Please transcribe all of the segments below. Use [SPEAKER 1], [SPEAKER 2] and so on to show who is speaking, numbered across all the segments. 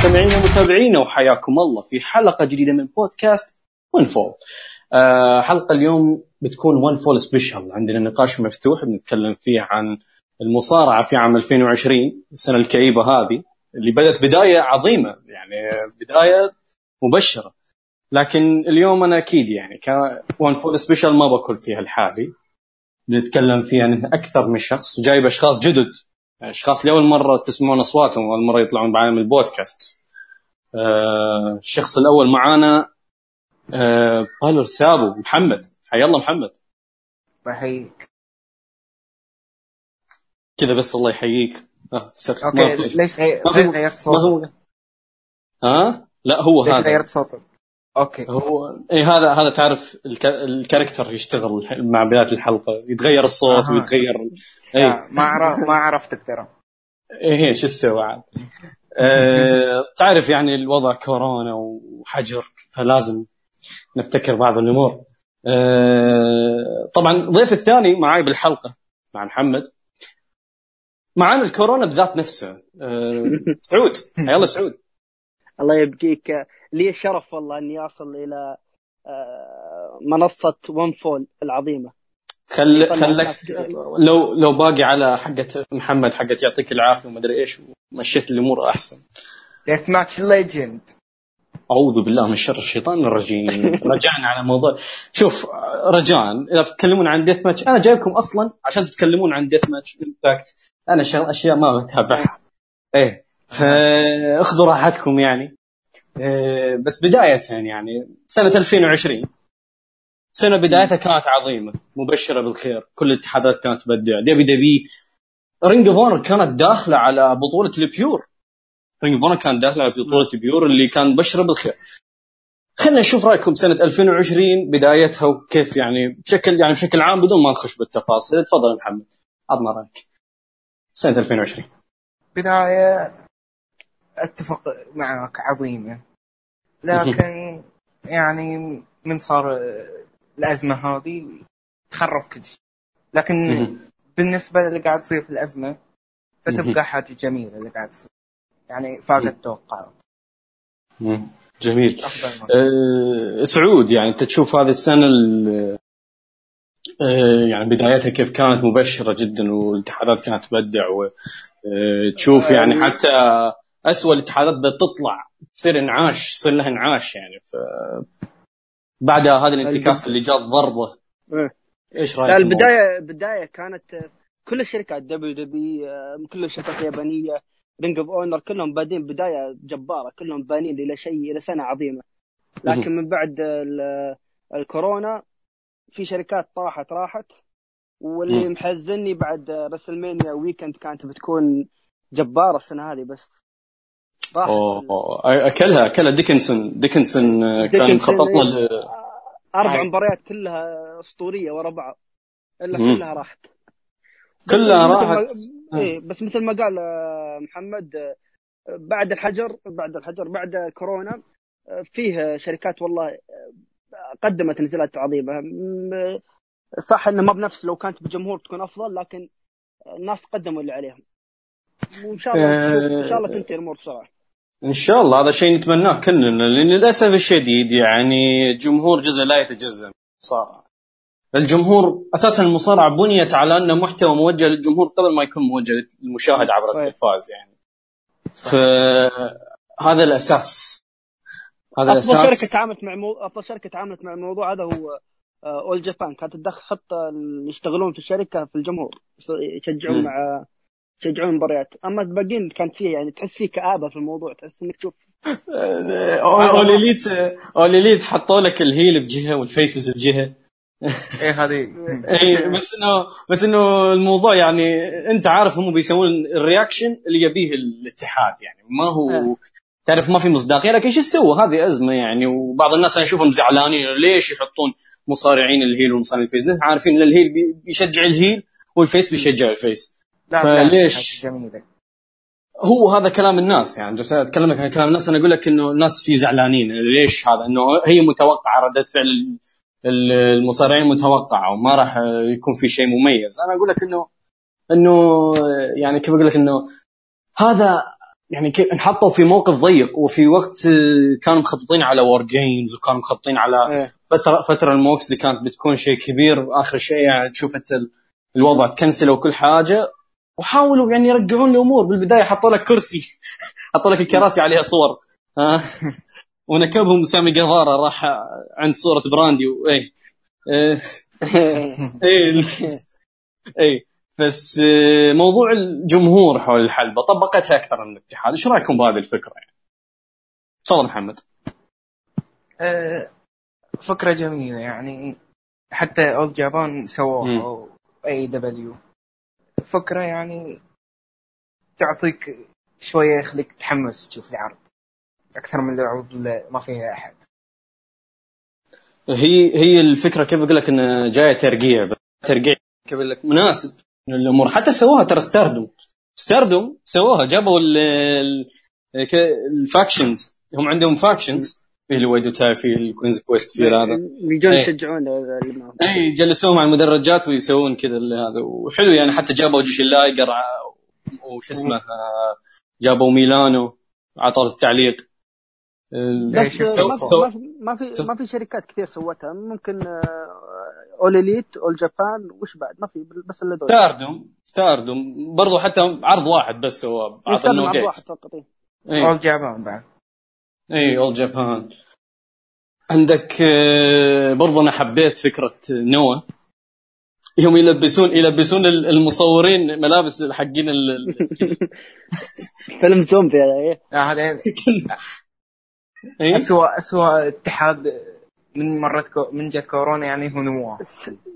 [SPEAKER 1] مستمعينا ومتابعينا وحياكم الله في حلقة جديدة من بودكاست One Fall آه حلقة اليوم بتكون One Fall special عندنا نقاش مفتوح بنتكلم فيه عن المصارعة في عام 2020 السنة الكئيبة هذه اللي بدأت بداية عظيمة يعني بداية مبشرة. لكن اليوم أنا أكيد يعني One Fall special ما بكون فيها لحالي بنتكلم فيها عن أكثر من شخص جايب أشخاص جدد اشخاص لاول مرة تسمعون أصواتهم اول مرة يطلعون بعالم البودكاست. آه الشخص الأول معانا آه بالر سابو. محمد. حيا الله محمد.
[SPEAKER 2] بحييك.
[SPEAKER 1] كذا بس الله يحييك.
[SPEAKER 2] آه okay ليش غير... غيرت صوتك؟
[SPEAKER 1] ها؟ لا هو
[SPEAKER 2] ليش
[SPEAKER 1] هذا.
[SPEAKER 2] غيرت صوتك؟ okay.
[SPEAKER 1] هو اي هذا هذا تعرف الك... ال character يشتغل مع بداية الحلقة. يتغير الصوت آه. ويتغير
[SPEAKER 2] اي ما عرف ما عرفتك ترى
[SPEAKER 1] إيه شو تسوي عاد؟ أه تعرف يعني الوضع كورونا وحجر فلازم نبتكر بعض الأمور. أه طبعا الضيف الثاني معاي بالحلقة مع محمد. معانا الكورونا بذات نفسه. أه سعود. يلا سعود.
[SPEAKER 3] الله يبقيك. لي الشرف والله إني أصل إلى آه، منصة ون فول العظيمة.
[SPEAKER 1] خل خلك لو لو باقي على حقة محمد حقة يعطيك العافية وما أدري إيش مشيت الأمور
[SPEAKER 2] أحسن. deathmatch legend
[SPEAKER 1] أعوذ بالله من شر الشيطان الرجيم. رجعنا على موضوع شوف رجاء إذا تتكلمون عن deathmatch أنا جايبكم أصلا عشان تتكلمون عن deathmatch Impact أنا أشياء ما بتابعها. إيه فاخذوا راحتكم يعني. إيه بس بداية يعني سنة 2020 سنة بدايتها كانت عظيمة مبشرة بالخير. كل الاتحادات كانت تبدع. دبي دبي Ring of كانت داخلة على بطولة ال Pure. Ring of كانت داخلة على بطولة ال Pure اللي كان مبشرة بالخير. خلينا نشوف رأيكم سنه 2020 بدايتها وكيف يعني بشكل يعني بشكل عام بدون ما نخش بالتفاصيل. تفضل محمد. عطنا رأيك. سنة 2020
[SPEAKER 2] بداية أتفق معك عظيمة. لكن يعني من صار الأزمة هذه تخرب كل شيء. لكن بالنسبة للي قاعد يصير في الأزمة فتبقى حاجة جميلة اللي قاعد تصير يعني فاقت التوقعات
[SPEAKER 1] جميل. أه سعود يعني أنت تشوف هذه السنة أه يعني بدايتها كيف كانت؟ مبشرة جدا والاتحادات كانت تبدع وتشوف أه يعني حتى اسوء الاتحادات بتطلع تصير انعاش يصير لها انعاش يعني. ف بعدها هذه الانتكاس اللي جات ضربه.
[SPEAKER 3] إيه. إيش رأيك؟ لا البدايه البداية كانت كل الشركات WW كل الشركات اليابانية Ring of Honor كلهم بادين بداية جبارة كلهم بانين إلى شيء إلى سنة عظيمة. لكن من بعد الكورونا في شركات طاحت راحت. واللي محزني بعد WrestleMania weekend كانت بتكون جبارة السنة هذه بس
[SPEAKER 1] أكلها أكلها. ديكنسون ديكنسون كان خططنا ل...
[SPEAKER 3] أربع مباريات كلها أسطورية ورا بعض إلا كلها راحت.
[SPEAKER 1] كلها راحت.
[SPEAKER 3] إيه بس مثل ما قال آه، محمد آه، بعد الحجر بعد الحجر بعد كورونا آه، فيه شركات والله قدمت نزلات عظيمة. صح إنه ما بنفس لو كانت بجمهور تكون أفضل لكن الناس قدموا اللي عليهم. وإن شاء الله إن شاء الله تنتهي الأمور بسرعة.
[SPEAKER 1] إن شاء الله هذا شيء نتمناه كلنا لأن للأسف الشديد يعني الجمهور جزء لا يتجزأ صار الجمهور أساسا المصارعة بنيت على أنه محتوى موجه للجمهور قبل ما يكون موجه للمشاهد عبر التلفاز يعني. فهذا الأساس.
[SPEAKER 3] هذا الأساس. افضل شركة تعاملت مع مو... أفضل شركة تعاملت مع الموضوع هذا هو All آه، Japan كانت تدخل حط اللي يشتغلون في الشركة في الجمهور يشجعون مع يشجعون المباريات أما الباقيين كانت فيه يعني تحس فيه كآبة في الموضوع تحس إنك تشوف
[SPEAKER 1] All Elite All Elite حطوا لك ال heel بجهة وال
[SPEAKER 2] faces بجهة. إيه هذه.
[SPEAKER 1] اي بس انه بس إنه الموضوع يعني أنت عارف هم بيسوون ال reaction اللي يبيه الاتحاد يعني. ما هو آه. تعرف ما في مصداقية لكن شو سووا هذه أزمة يعني. وبعض الناس أنا أشوفهم زعلانين ليش يحطون مصارعين ال heel ومصارعين ال face عارفين إن الهيل بيشجع الهيل والفيس بيشجع الفيس فليش؟ هو هذا كلام الناس يعني جالس أتكلم عن كلام الناس أنا أقول لك إنه الناس في زعلانين ليش هذا؟ إنه هي متوقعة ردة فعل المصارعين متوقعة وما راح يكون في شيء مميز. أنا أقول لك انه إنه يعني كيف أقول لك إنه هذا يعني انحطوا في موقف ضيق وفي وقت كانوا مخططين على WarGames وكانوا مخططين على إيه. فتره فترة الموكس اللي كانت بتكون شيء كبير آخر شيء يعني تشوف أنت الوضع تكنسلوا كل حاجة. وحاولوا يعني يرجعون الأمور. بالبداية حطوا لك كرسي. حطوا لك الكراسي عليها صور. ها؟ ونكبهم سامي جيفارا راح عند صورة براندي وايه إيه. إيه. بس آه، موضوع الجمهور حول الحلبة. طبقتها أكثر من الاتحاد، إيش رأيكم بهذه الفكرة يعني؟ تفضل محمد.
[SPEAKER 2] أه فكرة جميلة. يعني حتى اول جابان سووها اي دبليو فكرة يعني تعطيك شوية يخليك تحمس تشوف العرض أكثر من العروض اللي ما فيها أحد.
[SPEAKER 1] هي هي الفكرة كيف أقول لك انه جاية ترقيع. ترقيع كيف أقول لك. مناسب من الأمور حتى سووها ترى ستاردوم ستاردوم سووها. جابوا ال factions هم عندهم factions في ال Oedo في ال Queen's Quest في هذا.
[SPEAKER 3] يجون إيه. يشجعون
[SPEAKER 1] اي يجلسوهم على المدرجات ويسوون كذا هذا. وحلو يعني حتى جابوا جيش اللايقر وش اسمه جابوا ميلانو طاوله التعليق.
[SPEAKER 3] ما, ما في ما في شركات كثير سوتها. ممكن All Elite All Japan وش بعد؟ ما في بس الا
[SPEAKER 1] دول ستاردوم ستاردوم برضو حتى عرض واحد بس هو
[SPEAKER 3] عرض واحد فقط
[SPEAKER 2] اول جابان بعد.
[SPEAKER 1] اي اول جابان عندك آه، برضو أنا حبيت فكرة نوا يوم يلبسون يلبسون المصورين ملابس حقين
[SPEAKER 3] فيلم زومبي هذا
[SPEAKER 2] هذا إيه؟ اسوء اسوء اتحاد من مرت كو من جت كورونا يعني هو نوا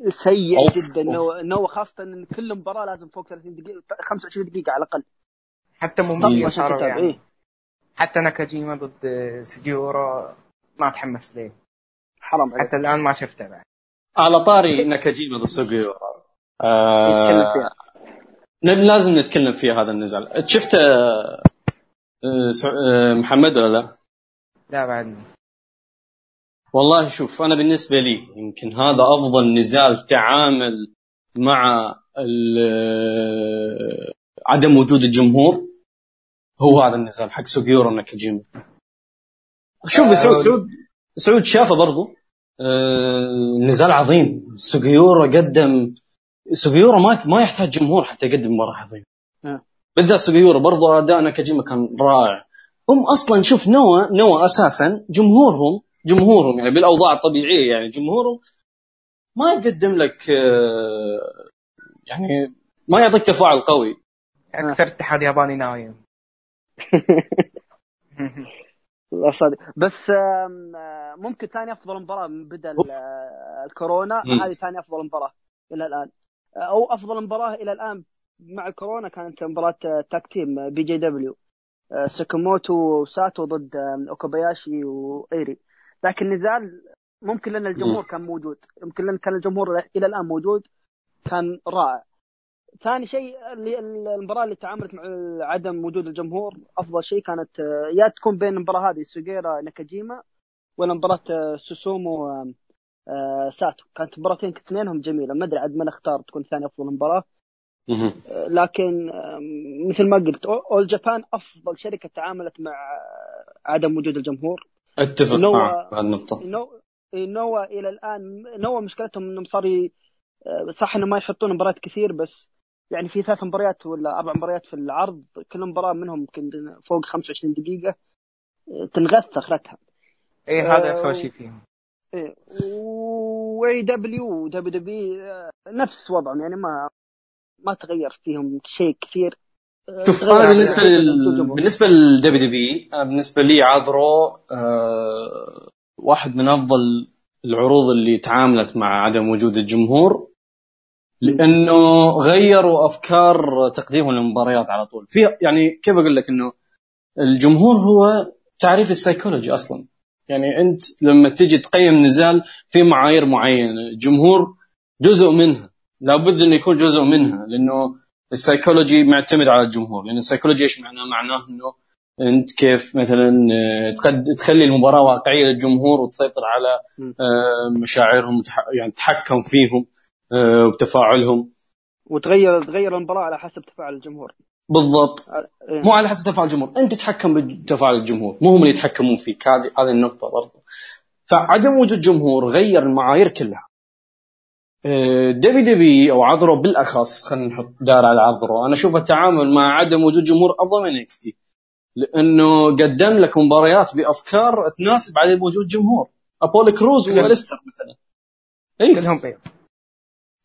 [SPEAKER 3] سيء أوف جدا نوا نوا خاصة إن كل مباراة لازم فوق 30 دقيقة 25 دقيقة على الأقل.
[SPEAKER 2] حتى ممكن صاروا يعني. إيه؟ حتى ناكاجيما ضد سجيورا ما تحمس ليه.
[SPEAKER 3] حرام
[SPEAKER 2] حتى الآن ما شفته بعد.
[SPEAKER 1] على طاري ناكاجيما ضد سجيورا آه لازم نتكلم في هذا النزال. شفته آه، آه، محمد ولا لا؟
[SPEAKER 2] لا بعدني
[SPEAKER 1] والله شوف أنا بالنسبة لي يمكن هذا أفضل نزال تعامل مع عدم وجود الجمهور. هو هذا النزال حق سوغيورو ناكاجيما شوف آه سعود سعود سعود شافه برضو. آه نزال عظيم. سوغيورو قدم سوغيورو ما ما يحتاج جمهور حتى يقدم مباراة عظيمة. آه. بالذات سوغيورو برضو اداء ناكاجيما كان رائع. هم أصلا شوف نوا نوا أساسا جمهورهم جمهورهم يعني بالأوضاع الطبيعية يعني جمهورهم ما يقدم لك آه، يعني ما يعطيك تفاعل قوي.
[SPEAKER 2] أكثر اتحاد ياباني نايم.
[SPEAKER 3] صادق. بس ممكن ثاني أفضل مباراة من بدا الكورونا. هذه ثاني أفضل مباراة إلى الآن. أو أفضل مباراة إلى الآن مع الكورونا كانت مباراة tag team BJW. ساكاموتو وساتو ضد أوكوباياشي وإيري. لكن نزال ممكن لأن الجمهور كان موجود. يمكن لأن كان الجمهور إلى الآن موجود كان رائع. ثاني شيء المباراة اللي تعاملت مع عدم وجود الجمهور أفضل شيء كانت يا تكون بين المباراة هذه سوغيرا ناكاجيما ولا مباراة سوسومو آه، ساتو. كانت مباراتين اثنينهم جميلة. ما أدري عاد من أختار تكون ثاني أفضل مباراة. لكن مثل ما قلت أول جابان أفضل شركة تعاملت مع عدم وجود الجمهور.
[SPEAKER 1] أتفق معك بهالنقطة
[SPEAKER 3] نوا إلى الآن نوا مشكلتهم إنهم صار صح انهم ما يحطون مباريات كثير بس يعني في ثلاث مباريات ولا أربع مباريات في العرض كل مباراة منهم يمكن فوق 25 دقيقة تنغث أخرتها.
[SPEAKER 2] اي هذا اسوء شيء فيهم.
[SPEAKER 3] إيه واي WWE نفس وضعهم يعني ما ما تغير فيهم شيء كثير.
[SPEAKER 1] شوف أنا بالنسبة لل... بالنسبة لل WWE أنا بالنسبة لي عاد Raw أه... واحد من أفضل العروض اللي تعاملت مع عدم وجود الجمهور. لأنه غيروا أفكار تقديمهم للمباريات على طول. في يعني كيف أقول لك إنه الجمهور هو تعريف السيكولوجي أصلا. يعني أنت لما تجي تقيم نزال في معايير معينة الجمهور جزء منها. لابد إنه يكون جزء منها لأنه السيكولوجي معتمد على الجمهور. لأن السيكولوجي إيش معناه؟ معناه إنه أنت كيف مثلا آه، تخلي المباراة واقعية للجمهور وتسيطر على آه، مشاعرهم يعني تتحكم فيهم. آه، وبتفاعلهم
[SPEAKER 3] وتغير تغير المباراة على حسب تفاعل الجمهور.
[SPEAKER 1] بالضبط. إيه. مو على حسب تفاعل الجمهور. أنت تتحكم بتفاعل الجمهور. مو هم اللي يتحكمون فيك. هذه هذه النقطة برضه فعدم وجود جمهور غير المعايير كلها. دبي دبي أو عذرو بالأخص خلينا نحط دائرة على ال Raw أنا أشوف التعامل مع عدم وجود جمهور أفضل من NXT. لأنه قدم لك مباريات بأفكار تناسب عدم وجود جمهور. أبولو كروز وأليستر مثلا.
[SPEAKER 2] اي كلهم بيض.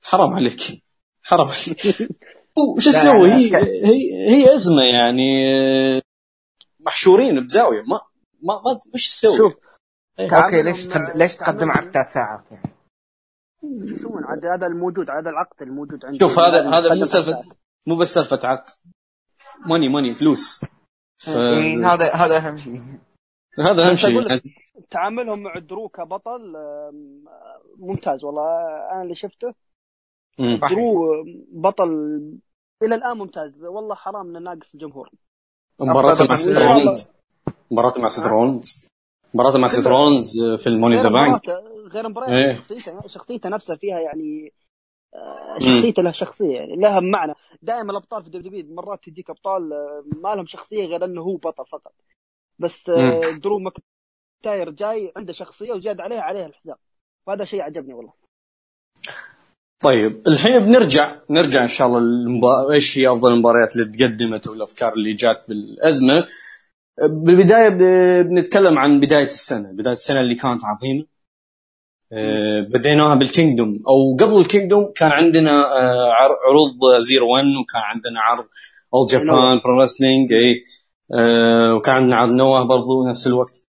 [SPEAKER 1] حرام عليك. حرام عليك. وش تسوي؟ هي هي هي أزمة يعني. محشورين بزاوية. ما ما, ما وش تسوي؟ شوف.
[SPEAKER 2] أوكي ليش ليش تقدم على ثلاث ساعات يعني؟
[SPEAKER 3] شو يسوون عاد هذا الموجود هذا العقد الموجود عندي.
[SPEAKER 1] شوف هذا هذا مو سالفه مو بس سالفة عقد. ماني ماني فلوس.
[SPEAKER 2] ف... إيه هذا هذا أهم شيء.
[SPEAKER 1] هذا أهم شيء
[SPEAKER 3] تعاملهم مع درو كبطل ممتاز والله. أنا اللي شفته درو بطل إلى الآن ممتاز. والله حرام إنه ناقص الجمهور.
[SPEAKER 1] مباراة مع سيث رولنز مباراة مع سيث رولنز مباراة مع سيث رولنز في ال Money in the Bank.
[SPEAKER 3] غير مباريات إيه. شخصيته شخصيته نفسها فيها يعني آه، شخصيته لها شخصية يعني لها معنى. دائما الأبطال في ال WWE مرات تجيك أبطال آه، ما لهم شخصية غير إنه هو بطل فقط. بس آه، درو ماكتاير جاي عنده شخصية وزيادة عليها عليها الحزام. وهذا شيء عجبني والله.
[SPEAKER 1] طيب الحين بنرجع نرجع إن شاء الله. إيش هي أفضل المباريات اللي تقدمت والافكار اللي جات بالأزمة بالبداية بنتكلم عن بداية السنة بداية السنة اللي كانت عظيمة آه، بديناها بال Kingdom أو قبل ال Kingdom كان عندنا آه، عروض Zero 1 وكان عندنا عرض All Japan Pro Wrestling إي آه، وكان عندنا عرض NOAH برضو نفس الوقت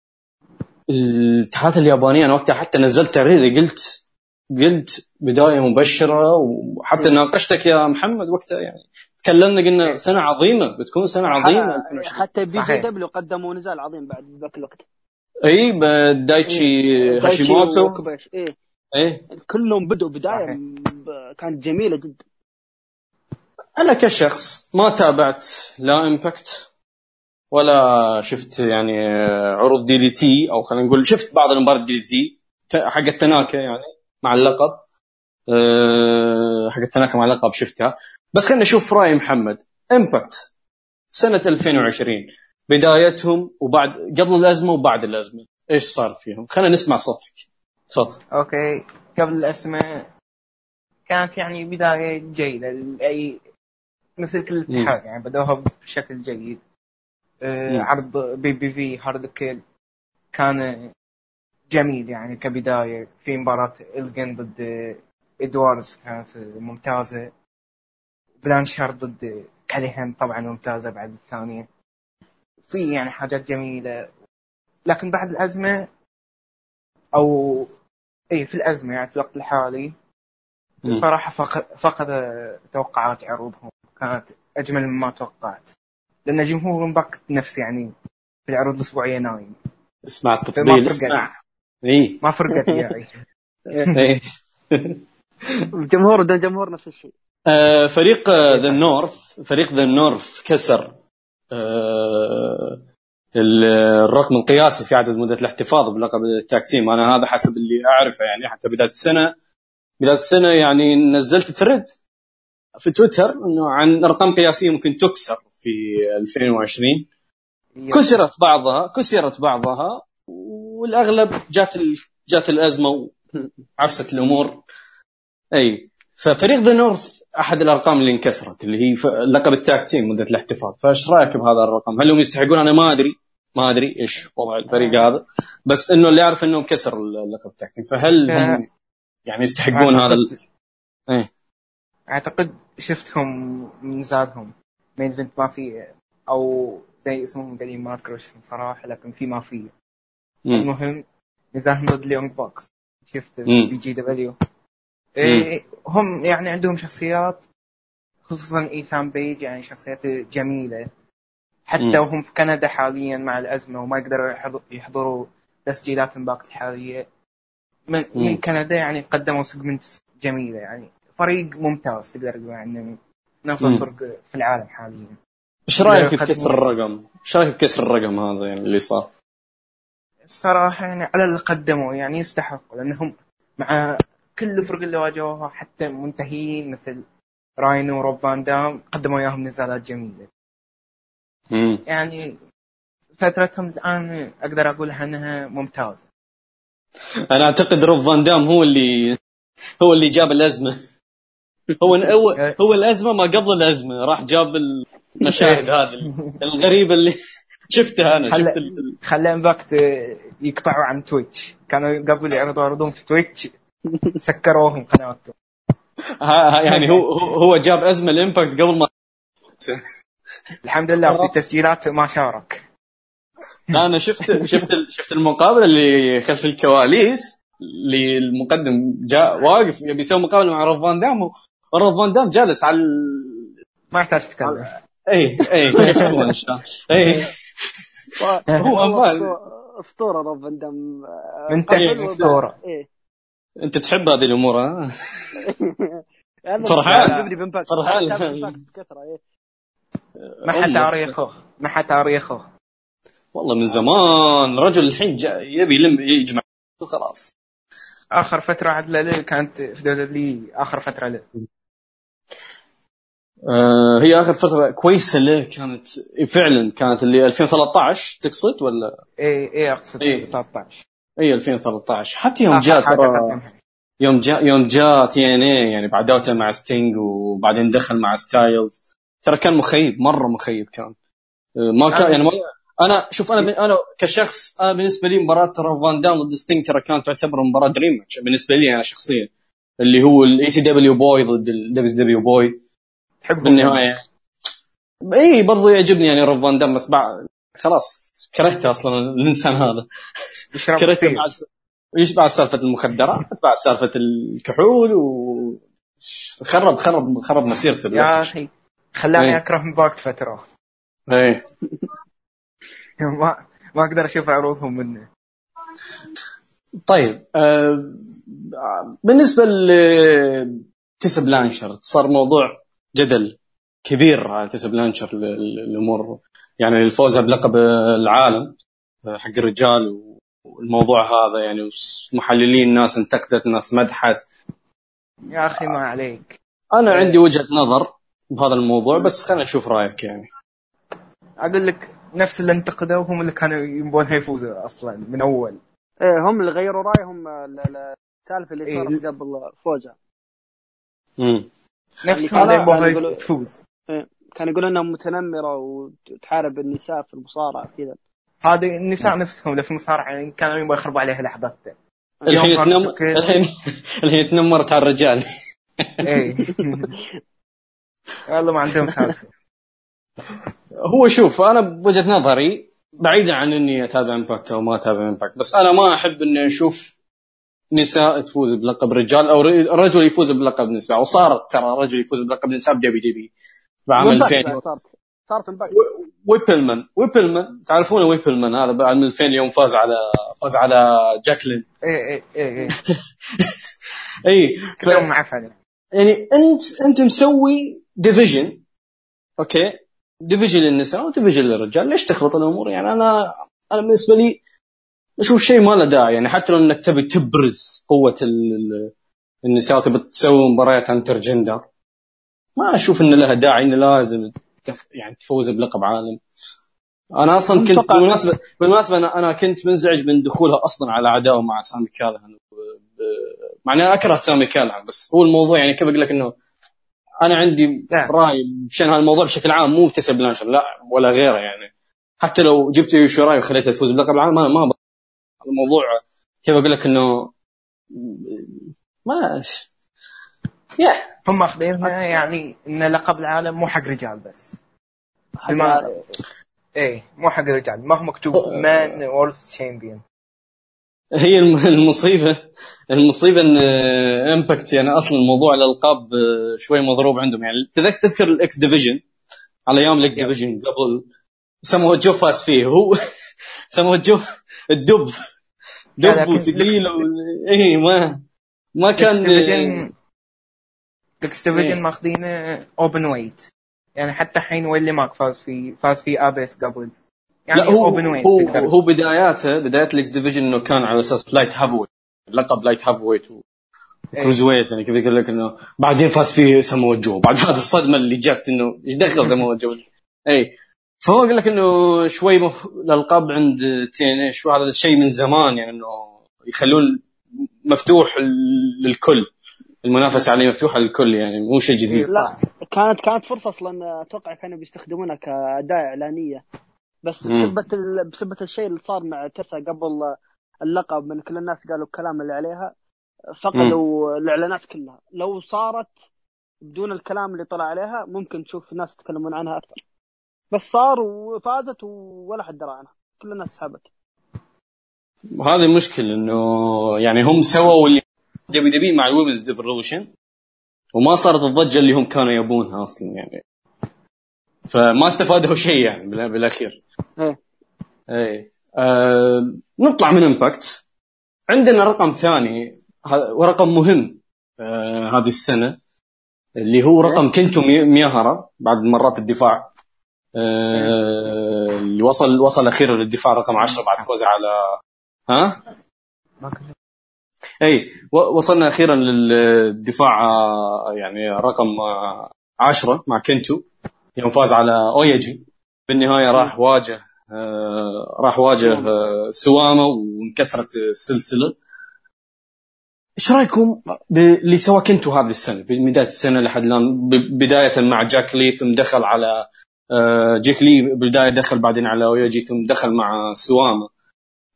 [SPEAKER 1] الاتحادات اليابانية أنا وقتها حتى نزلت تغريده قلت قلت بداية مبشرة وحتى ناقشتك يا محمد وقتها يعني. تكلمنا قلنا سنة عظيمة بتكون سنة عظيمة
[SPEAKER 3] حتى BJW قدموا نزال عظيم بعد ذاك الوقت.
[SPEAKER 1] إي دايتشي إيه. هاشيموتو
[SPEAKER 3] إيه. إيه كلهم بدوا بداية كانت جميلة جدا.
[SPEAKER 1] أنا كشخص ما تابعت لا Impact ولا شفت يعني عروض DDT أو خلينا نقول شفت بعض المباريات DDT حق التناكا يعني. مع اللقب. أه حق التناكا مع اللقب شفتها. بس خلينا نشوف رأي محمد. Impact سنة 2020 بدايتهم وبعد قبل الأزمة وبعد الأزمة. إيش صار فيهم؟ خلينا نسمع صوتك. تفضل.
[SPEAKER 2] أوكي. قبل الأزمة كانت يعني بداية جيدة. لاي مثل كل الاتحاد يعني بدوها بشكل جيد. آه عرض PPV Hard To Kill. كان جميل يعني كبداية في مباراة إلجن ضد إدواردز كانت ممتازة. بلانشار ضد كاليهن طبعا ممتازة بعد الثانية. في يعني حاجات جميلة. لكن بعد الأزمة أو اي في الأزمة يعني في الوقت الحالي صراحة فاقت توقعات عروضهم. كانت أجمل مما توقعت. لأن جمهور Impact نفس يعني في العروض الأسبوعية نايم.
[SPEAKER 1] اسمع التطبيل اسمع.
[SPEAKER 2] اي ما فرقت يعني
[SPEAKER 3] الجمهور ده جمهور نفس الشيء.
[SPEAKER 1] آه، فريق The North فريق The North كسر آه، الرقم القياسي في عدد مدة الاحتفاظ بلقب ال tag team أنا هذا حسب اللي أعرفه يعني حتى بداية السنة. بداية السنة يعني نزلت thread في تويتر إنه عن أرقام قياسية ممكن تكسر في 2020 كسرت بعضها كسرت بعضها والأغلب جات جات الأزمة وعفست الأمور. أي ففريق The North أحد الأرقام اللي انكسرت اللي هي لقب ال tag team مدة الاحتفال. فإيش رأيك بهذا الرقم؟ هل هم يستحقون؟ أنا ما أدري ما أدري إيش وضع الفريق هذا. بس إنه اللي اعرف إنه كسر اللقب التاك تيم. فهل هم يعني يستحقون هذا ال...
[SPEAKER 2] إيه. أعتقد شفتهم من زادهم. مين ايفنت ما في أو زي اسمهم قديم ما أذكر صراحة لكن في ما في. المهم نزاهم ضد ليونج بوكس شفت بي جي دبليو. إيه هم يعني عندهم شخصيات خصوصا إيثان بيج يعني شخصيات جميلة. حتى مم. وهم في كندا حاليا مع الأزمة وما يقدروا يحضروا تسجيلات امباكت الحالية. من, من كندا يعني قدموا segment جميلة يعني فريق ممتاز تقدر تقول عنه. من افضل فرق في العالم حاليا.
[SPEAKER 1] إيش رأيك في كسر الرقم؟ إيش رأيك في كسر الرقم هذا يعني اللي صار؟
[SPEAKER 2] الصراحة يعني على اللي قدموا يعني يستحقوا لأنهم مع كل الفرق اللي واجهوها حتى منتهين مثل راينو وروب فان دام قدموا إياهم نزالات جميلة.
[SPEAKER 1] مم.
[SPEAKER 2] يعني فترتهم الآن أقدر أقول أنها ممتازة.
[SPEAKER 1] أنا أعتقد روب فان دام هو اللي هو اللي جاب الأزمة. هو هو هو الأزمة ما قبل الأزمة راح جاب المشاهد هذه الغريبه اللي شفتها أنا
[SPEAKER 2] خلى
[SPEAKER 1] شفت ال-
[SPEAKER 2] خلى امباكت يقطعوا عن تويتش. كانوا قبل يعرضوا عروضهم في تويتش. سكروهم قناتهم.
[SPEAKER 1] ها- ها- يعني هو هو هو جاب أزمة الإمباكت قبل ما
[SPEAKER 2] الحمد لله في التسجيلات ما شارك.
[SPEAKER 1] لا أنا شفت شفت شفت المقابلة اللي خلف الكواليس اللي المقدم جاء واقف يبي يسوي مقابلة مع روب فان دام وروب فان دام جالس على
[SPEAKER 2] ما يحتاج تتكلم
[SPEAKER 1] اي اي الله. اي هو.
[SPEAKER 3] أسطورة- أسطورة روب فان دام
[SPEAKER 2] من تحت. أسطورة.
[SPEAKER 3] إيه
[SPEAKER 1] أنت تحب هذه الأمور ها؟ فرحان. فرحان.
[SPEAKER 3] إيه
[SPEAKER 2] ما حد. تاريخه ما حد تاريخه
[SPEAKER 1] والله من زمان رجل الحين يبي يلم يجمع خلاص
[SPEAKER 2] آخر فترة عاد له كانت في دبليو آخر فترة له
[SPEAKER 1] آه هي آخر فترة كويسة له كانت فعلا كانت اللي 2013 تقصد ولا؟
[SPEAKER 2] اي اي أقصد
[SPEAKER 1] إيه.
[SPEAKER 2] 13
[SPEAKER 1] اي 2013 حتى يوم
[SPEAKER 2] آخر
[SPEAKER 1] جاء
[SPEAKER 2] حاجة
[SPEAKER 1] ترى
[SPEAKER 2] قدمها.
[SPEAKER 1] يوم جاء يوم جاء تي إن اي يعني بعد دوته مع ستينج وبعدين دخل مع ستايلز. ترى كان مخيب مرة مخيب كان. آه، ما كان يعني ما أنا شوف أنا أنا كشخص أنا بالنسبة لي مباراة ترى فان دام ضد ستينج ترى كانت تعتبر مباراة dream match بالنسبة لي أنا شخصيا. اللي هو الاي سي دبليو بوي ضد الدبليو دبليو بوي
[SPEAKER 2] تحبه
[SPEAKER 1] بالنهايه اي برضو يعجبني يعني روب فان دام بس بعد خلاص كرهته أصلا الإنسان هذا. كرهته بعد إيش بعد سالفة المخدرات؟ بعد سالفة الكحول و خرب خرب خرب مسيرته
[SPEAKER 2] يا أخي خلاني
[SPEAKER 1] إيه.
[SPEAKER 2] أكره مباكت فترة.
[SPEAKER 1] إيه.
[SPEAKER 2] ما ما أقدر أشوف عروضهم منه.
[SPEAKER 1] طيب آه بالنسبة لتيسا بلانشر صار موضوع جدل كبير على تيسا بلانشر الأمور يعني الفوزها بلقب العالم آه، حق الرجال والموضوع هذا يعني محللين ناس انتقدت ناس مدحت.
[SPEAKER 2] يا أخي ما عليك.
[SPEAKER 1] أنا
[SPEAKER 2] إيه.
[SPEAKER 1] عندي وجهة نظر بهذا الموضوع بس خلينا نشوف رأيك يعني.
[SPEAKER 2] أقول لك نفس اللي انتقدوا هم اللي كانوا يبونها يفوزوا أصلا من أول.
[SPEAKER 3] إيه هم اللي غيروا رأيهم آه، ل- ل- السالفه اللي
[SPEAKER 2] إيه.
[SPEAKER 3] صارت قبل فوزها
[SPEAKER 1] امم
[SPEAKER 2] نفسهم اللي
[SPEAKER 3] كانوا
[SPEAKER 2] يبونها
[SPEAKER 3] يقولوا-
[SPEAKER 2] تفوز
[SPEAKER 3] كانوا يقولون أنها متنمرة وتحارب النساء في المصارعة كذا.
[SPEAKER 2] هذه النساء نفسهم اللي في المصارعة يعني كانوا يبغوا يخربوا عليها لحظات.
[SPEAKER 1] الحين الحين الحين تنمرت على الرجال.
[SPEAKER 2] اي والله ما عندهم سالفة.
[SPEAKER 1] هو شوف أنا بوجهة نظري بعيدا عن إني أتابع امباكت أو ما أتابع امباكت بس أنا ما أحب إني أشوف نساء تفوز بلقب رجال أو رجل يفوز بلقب نساء وصارت ترى رجل يفوز بلقب نساء بدبي دي بي بعام
[SPEAKER 3] وإمباكت
[SPEAKER 1] 2000
[SPEAKER 3] بعد. صارت صارت
[SPEAKER 1] ويبلمان ويبلمان تعرفون ويبلمان هذا بعد من 2000 يوم فاز على فاز على جاكلين.
[SPEAKER 2] اي اي اي اي
[SPEAKER 1] اي ف...
[SPEAKER 2] معفنه
[SPEAKER 1] يعني أنت أنت مسوي ديفيجن أوكي؟ ديفيجن للنساء وديفيجن للرجال. ليش تخلط الأمور؟ يعني أنا أنا بالنسبة لي أشوف شيء ما له داعي يعني حتى لو إنك تبي تبرز قوة ال- ال- النساء تبي تسوي مباريات intergender ما أشوف إن لها داعي انه لازم. يعني تفوز بلقب عالم أنا أصلا كنت بالمناسبه بالمناسبة أنا أنا كنت منزعج من دخولها أصلا على عداوه مع سامي كالهان ب- مع اني أكره سامي كالهان بس هو الموضوع يعني كيف أقول لك إنه أنا عندي
[SPEAKER 2] نعم.
[SPEAKER 1] رأي بشأن هالموضوع بشكل عام مو بتيسا بلانشر لا ولا غيره يعني حتى لو جبت يو شيراي وخليتها تفوز بلقب العالم ما ما الموضوع كيف أقول لك إنه ما يا.
[SPEAKER 2] هم ماخذينها يعني إن لقب العالم مو حق رجال بس. بالما... إيه مو حق رجال. ما هو مكتوب man world champion
[SPEAKER 1] هي الم- المصيبه المصيبة إن امباكت يعني أصلا موضوع الألقاب شوي مضروب عندهم. يعني تذك- تذكر ال X Division على أيام ال
[SPEAKER 2] X.
[SPEAKER 1] Division قبل سموه جو فاز فيه. هو سموه جو الدب. دب و... اي ما ما كان
[SPEAKER 2] division
[SPEAKER 1] X.
[SPEAKER 2] Division ماخذينه open weight يعني حتى الحين ويلي ماك فاز في فاز في أبيس قبل. يعني
[SPEAKER 1] لا هو
[SPEAKER 2] open weight
[SPEAKER 1] هو,
[SPEAKER 2] تقدر.
[SPEAKER 1] هو بداياته بداية ال X Division إنه كان على أساس light heavyweight لقب
[SPEAKER 2] light
[SPEAKER 1] heavyweight. cruiserweight يعني كيف يقول لك إنه بعدين فاز فيه سمو جو. بعد هذا الصدمة اللي جت إنه إيش دخل سمو جو؟ اي فهو يقول لك إنه شوي مف... الألقاب عند TNA هذا الشيء من زمان يعني إنه يخلون مفتوح للكل المنافسة عليه مفتوحة للكل يعني مو شيء جديد.
[SPEAKER 3] لا كانت كانت فرصة أصلا أتوقع كانوا بيستخدمونها كأداة إعلانية. بس بسبه ال... بسبه الشيء اللي صار مع تيسا قبل اللقب من كل الناس قالوا الكلام اللي عليها فقدوا الإعلانات كلها. لو صارت بدون الكلام اللي طلع عليها ممكن تشوف ناس يتكلمون عنها أكثر. بس صار وفازت ولا حد درى عنها. كل الناس سحبت.
[SPEAKER 1] هذه المشكلة إنه يعني هم سووا اللي WWE مع ال Women's Evolution وما صارت الضجة اللي هم كانوا يبونها أصلا يعني. فما استفادوا شيء يعني بالأخير.
[SPEAKER 3] إيه.
[SPEAKER 1] إيه. آه نطلع من امباكت عندنا رقم ثاني. ورقم مهم آه هذه السنة اللي هو رقم كنتو مياهرة بعد مرات الدفاع. اللي وصل وصل أخيرا للدفاع رقم 10 بعد فوزه على ها؟ إي وصلنا أخيرا للدفاع آه، يعني رقم 10 آه، مع كنتو يوم فاز على اويجي بالنهاية راح واجه آه راح واجه آه سواما وانكسرت السلسلة. إيش رأيكم باللي سواه كنتو هذه السنة بداية السنة لحد الآن؟ بداية مع جاك لي ثم دخل على آه جيك لي بدايه دخل بعدين على اويجي ثم دخل مع سواما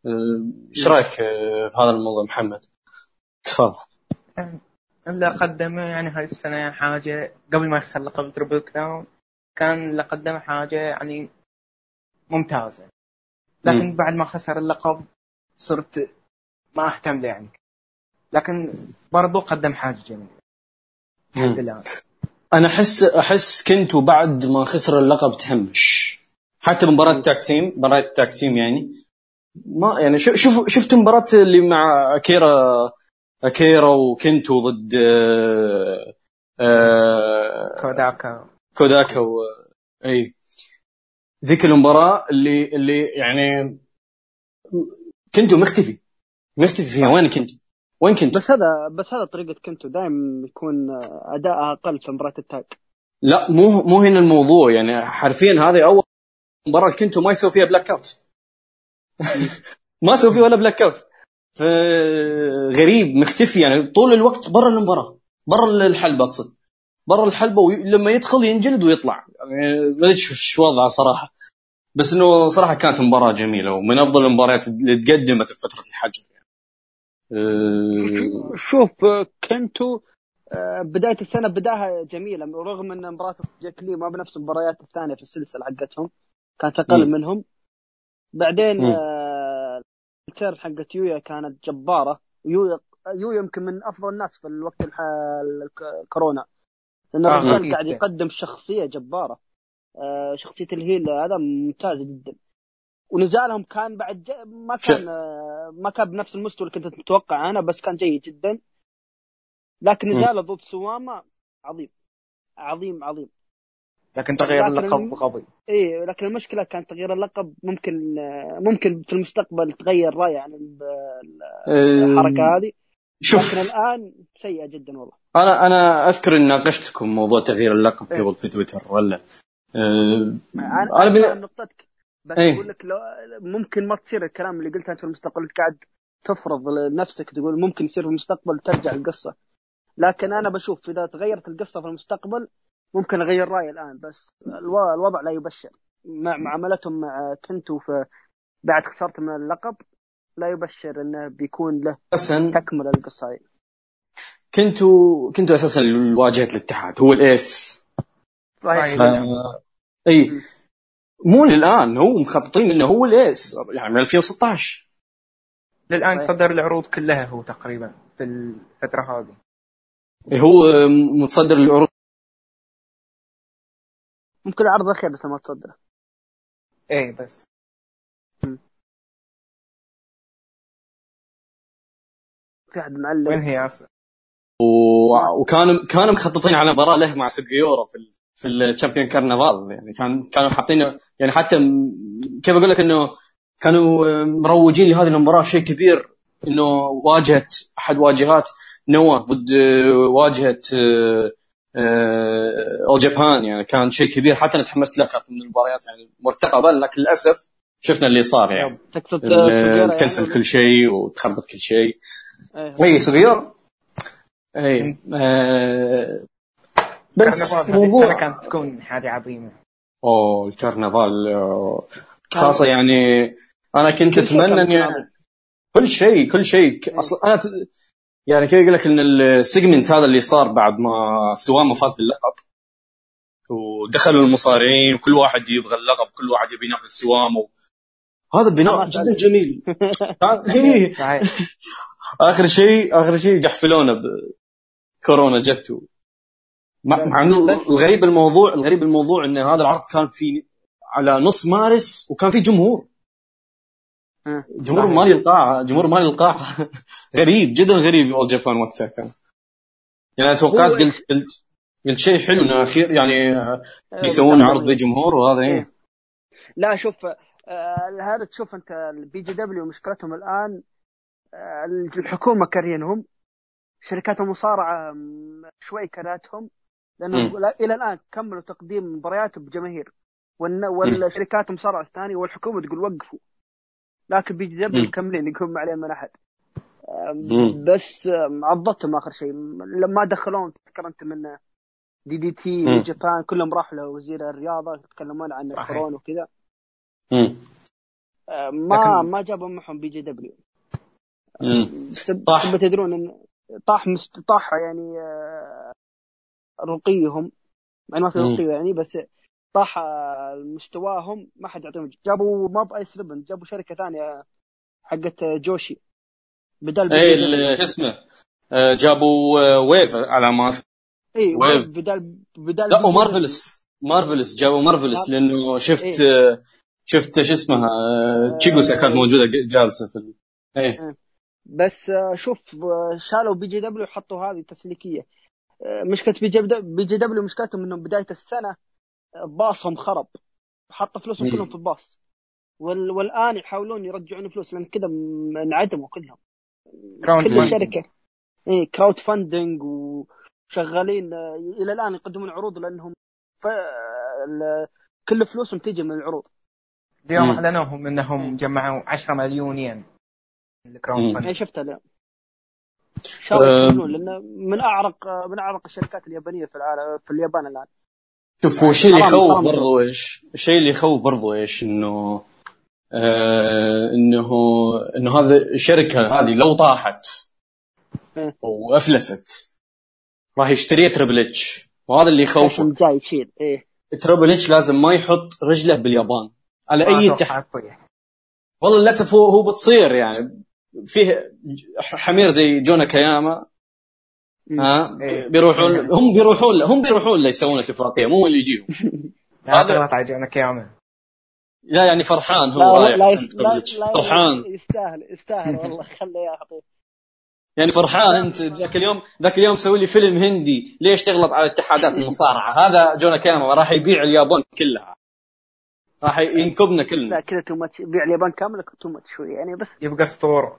[SPEAKER 1] آه، إيش رأيك آه، بهذا الموضوع محمد؟ تفضل.
[SPEAKER 2] اللي قدمه يعني هاي السنة حاجة قبل ما يخسر لقب Triple Crown كان اللي قدمه حاجة يعني ممتازة. لكن م. بعد ما خسر اللقب صرت ما أهتم له يعني. لكن برضو قدم حاجة جميلة. الحمد لله.
[SPEAKER 1] أنا احس أحس كنتو بعد ما خسر اللقب تهمش حتى مباراة tag team مباراة tag team يعني؟ ما يعني شوف شفت مباراة اللي مع اكيرا أكيرا وكنتو ضد آه
[SPEAKER 2] آه كوداكا.
[SPEAKER 1] كوداكا و... إي. ذيك المباراة اللي اللي يعني كنتو مختفي. مختفي فيها. وين كنت؟ وين كنت؟
[SPEAKER 3] بس هذا بس هذا طريقة كنتو. دائما يكون أداء أقل في مباراة التاج
[SPEAKER 1] لا مو مو هنا الموضوع. يعني حرفيا هذه أول مباراة كنتو ما يسوي فيها blackout ما سوي فيه ولا blackout غريب مختفي. يعني طول الوقت برا المباراة. برا الحلبة أقصد. برا الحلبة ولما يدخل ينجلد ويطلع. يعني ما أدري شو وضعه صراحة. بس إنه صراحة كانت مباراة جميلة ومن أفضل المباريات اللي تقدمت في فترة الحجر. يعني.
[SPEAKER 3] أه شوف كنتو آه، بداية السنة بداها جميلة رغم إن مباراة جاك لي ما بنفس المباريات الثانية في السلسلة حقتهم كانت أقل منهم. بعدين آه التير حقت يويا كانت جبارة. يويا يويا يمكن من أفضل الناس في الوقت الكورونا. لأن آه الرجال قاعد يقدم شخصية جبارة. آه شخصية الهيل هذا ممتازة جدا. ونزالهم كان بعد ما كان آه ما كان بنفس المستوى اللي كنت متوقع أنا بس كان جيد جدا. لكن نزاله ضد سواما عظيم. عظيم عظيم.
[SPEAKER 2] لكن تغيير اللقب قوي
[SPEAKER 3] اي لكن المشكلة كان تغيير اللقب ممكن ممكن في المستقبل تغير رأي عن الحركة هذه. شوف. لكن الآن سيئة جدا والله.
[SPEAKER 1] أنا أنا أذكر إن ناقشتكم موضوع تغيير اللقب قبل في تويتر ولا
[SPEAKER 3] أه أنا, أنا بن... نقطتك. بس إيه؟ أقول لك لو ممكن ما تصير الكلام اللي قلته أنت في المستقبل قاعد تفرض لنفسك تقول ممكن يصير في المستقبل ترجع القصة. لكن أنا بشوف إذا تغيرت القصة في المستقبل ممكن أغير رأيي الآن بس الوضع لا يبشر. مع معاملتهم مع كنتو في بعد خسارته من اللقب لا يبشر إنه بيكون له
[SPEAKER 1] أسن
[SPEAKER 3] تكمل القصة هذه
[SPEAKER 1] كنتو كنتو أساسا واجهه الاتحاد هو الايس صحيح. ف... اي مو للآن هو مخططين إنه هو الايس يعني من 2016
[SPEAKER 2] للآن صدر العروض كلها هو تقريبا في الفترة هذه.
[SPEAKER 1] هو متصدر العروض.
[SPEAKER 3] ممكن العرض الأخير بس ما تصدق
[SPEAKER 2] إيه بس.
[SPEAKER 3] في أحد معلق
[SPEAKER 2] وين هي؟
[SPEAKER 1] و... وكانوا كانوا مخططين على مباراة له مع سوجيورا في. في الشامبيون كارنفال يعني كان كانوا حاطين يعني حتى كيف أقول لك إنه كانوا مروجين لهذه المباراة شيء كبير إنه واجهه أحد واجهات نوا ضد واجهة اول جابان يعني كان شيء كبير. حتى أنا تحمست له كانت من المباريات يعني مرتقبة. لكن للأسف شفنا اللي صار يعني. تكنسل يعني. كل شيء وتخربط كل شيء. اي إيه، صغير. اي آه
[SPEAKER 2] بس موضوع كانت تكون حاجة عظيمة.
[SPEAKER 1] أوه الكرنفال خاصة يعني أنا كنت أتمنى إني كل شيء كل شيء. أصلا أنا ت... يعني كيف أقول لك إن السيجمنت هذا اللي صار بعد ما سوامه فاز باللقب. ودخلوا المصارعين وكل واحد يبغى اللقب كل واحد يبي ينافس سوامه. هذا بناء جدا جميل. إيه. آخر شيء آخر شيء قحفلونا بكورونا جت مع إنه الغريب الموضوع الغريب الموضوع إن هذا العرض كان في على نص مارس وكان في جمهور. جمهور مالي القاعه جمهور مالي القاعه غريب جدا غريب All Japan وقتها كان. يعني أنا توقعت قلت قلت قلت شيء حلو إنه اخير يعني بيسوون عرض بجمهور وهذا إيه.
[SPEAKER 3] لا شوف آه هذا تشوف أنت ال BJW مشكلتهم الآن آه الحكومة كارهينهم شركات المصارعة شوي كرهتهم. لأنه إلى الآن كملوا تقديم مباريات بجماهير. والشركات المصارعه الثانية والحكومة تقول وقفوا. لكن BJW مكملين يقولون ما عليهم من أحد. بس عضتهم آخر شيء. لما دخلون تذكر أنت من DDT و Japan كلهم راحوا لوزير الرياضة يتكلمون عن الكورونا وكذا. ما ما جابوا معهم بي جي دبليو. طاح. تدرون ان طاح مست... طاح يعني آه، رقيهم مع ما في رقي يعني بس طاح مستواهم ما حد يعطيهم جابوا ما بايس ريبن جابوا شركة ثانية حقت جوشي.
[SPEAKER 1] بدل اي شو اسمه؟ آه، جابوا آه، ويف على ما
[SPEAKER 3] اي ويف. بدل بدل
[SPEAKER 1] لا ومارفلس. مارفلس جابوا مارفلس لأنه شفت إيه؟ شفت شو اسمها تشيقوسا كانت موجودة جالسة في إيه.
[SPEAKER 3] بس شوف شالوا BJW وحطوا هذه تسليكية. مشكلة BJW مشكلتهم إنهم بداية السنة باصهم خرب حط فلوسهم كلهم في الباص وال... والآن يحاولون يرجعون فلوس لأن كذا انعدموا كلهم. كل الشركة اي crowdfunding وشغالين إلى الآن يقدمون عروض لأنهم ف... ال... كل فلوسهم تيجي من العروض.
[SPEAKER 2] اليوم اعلنوا إنهم جمعوا 10 مليون ين
[SPEAKER 3] الكراود فاندنج شفتها اليوم. شاء الله لأن من أعرق من أعرق الشركات اليابانية في العالم في اليابان الآن.
[SPEAKER 1] شوف هو الشيء اللي يخوف برضو إيش؟ الشيء اللي يخوف برضو إيش؟ إنه آه إنه إنه هذا الشركة هذه لو طاحت إيه. وأفلست راح يشتري Triple H وهذا اللي يخوفه.
[SPEAKER 3] جاي يشيل إيه.
[SPEAKER 1] Triple H لازم ما يحط رجله باليابان. على أي تحت والله للأسف هو هو بتصير يعني. فيه حمير زي جون اكياما ها؟ إيه. بيروحون هم بيروحون هم بيروحون يسوون اتفاقيه مو اللي يجيهم.
[SPEAKER 2] هذا غلط على جونا كياما.
[SPEAKER 1] لا يعني فرحان هو
[SPEAKER 3] لا لا, لا, لا فرحان. يستاهل يستاهل والله خليه ياخذ
[SPEAKER 1] يعني فرحان أنت ذاك اليوم ذاك اليوم سوي لي فيلم هندي ليش تغلط على اتحادات المصارعة؟ هذا جون اكياما راح يبيع اليابان كلها. راح ينكبنا كلنا.
[SPEAKER 3] لا كذا too much يبيع اليابان كامله too much شوي يعني بس.
[SPEAKER 2] يبقى اسطوره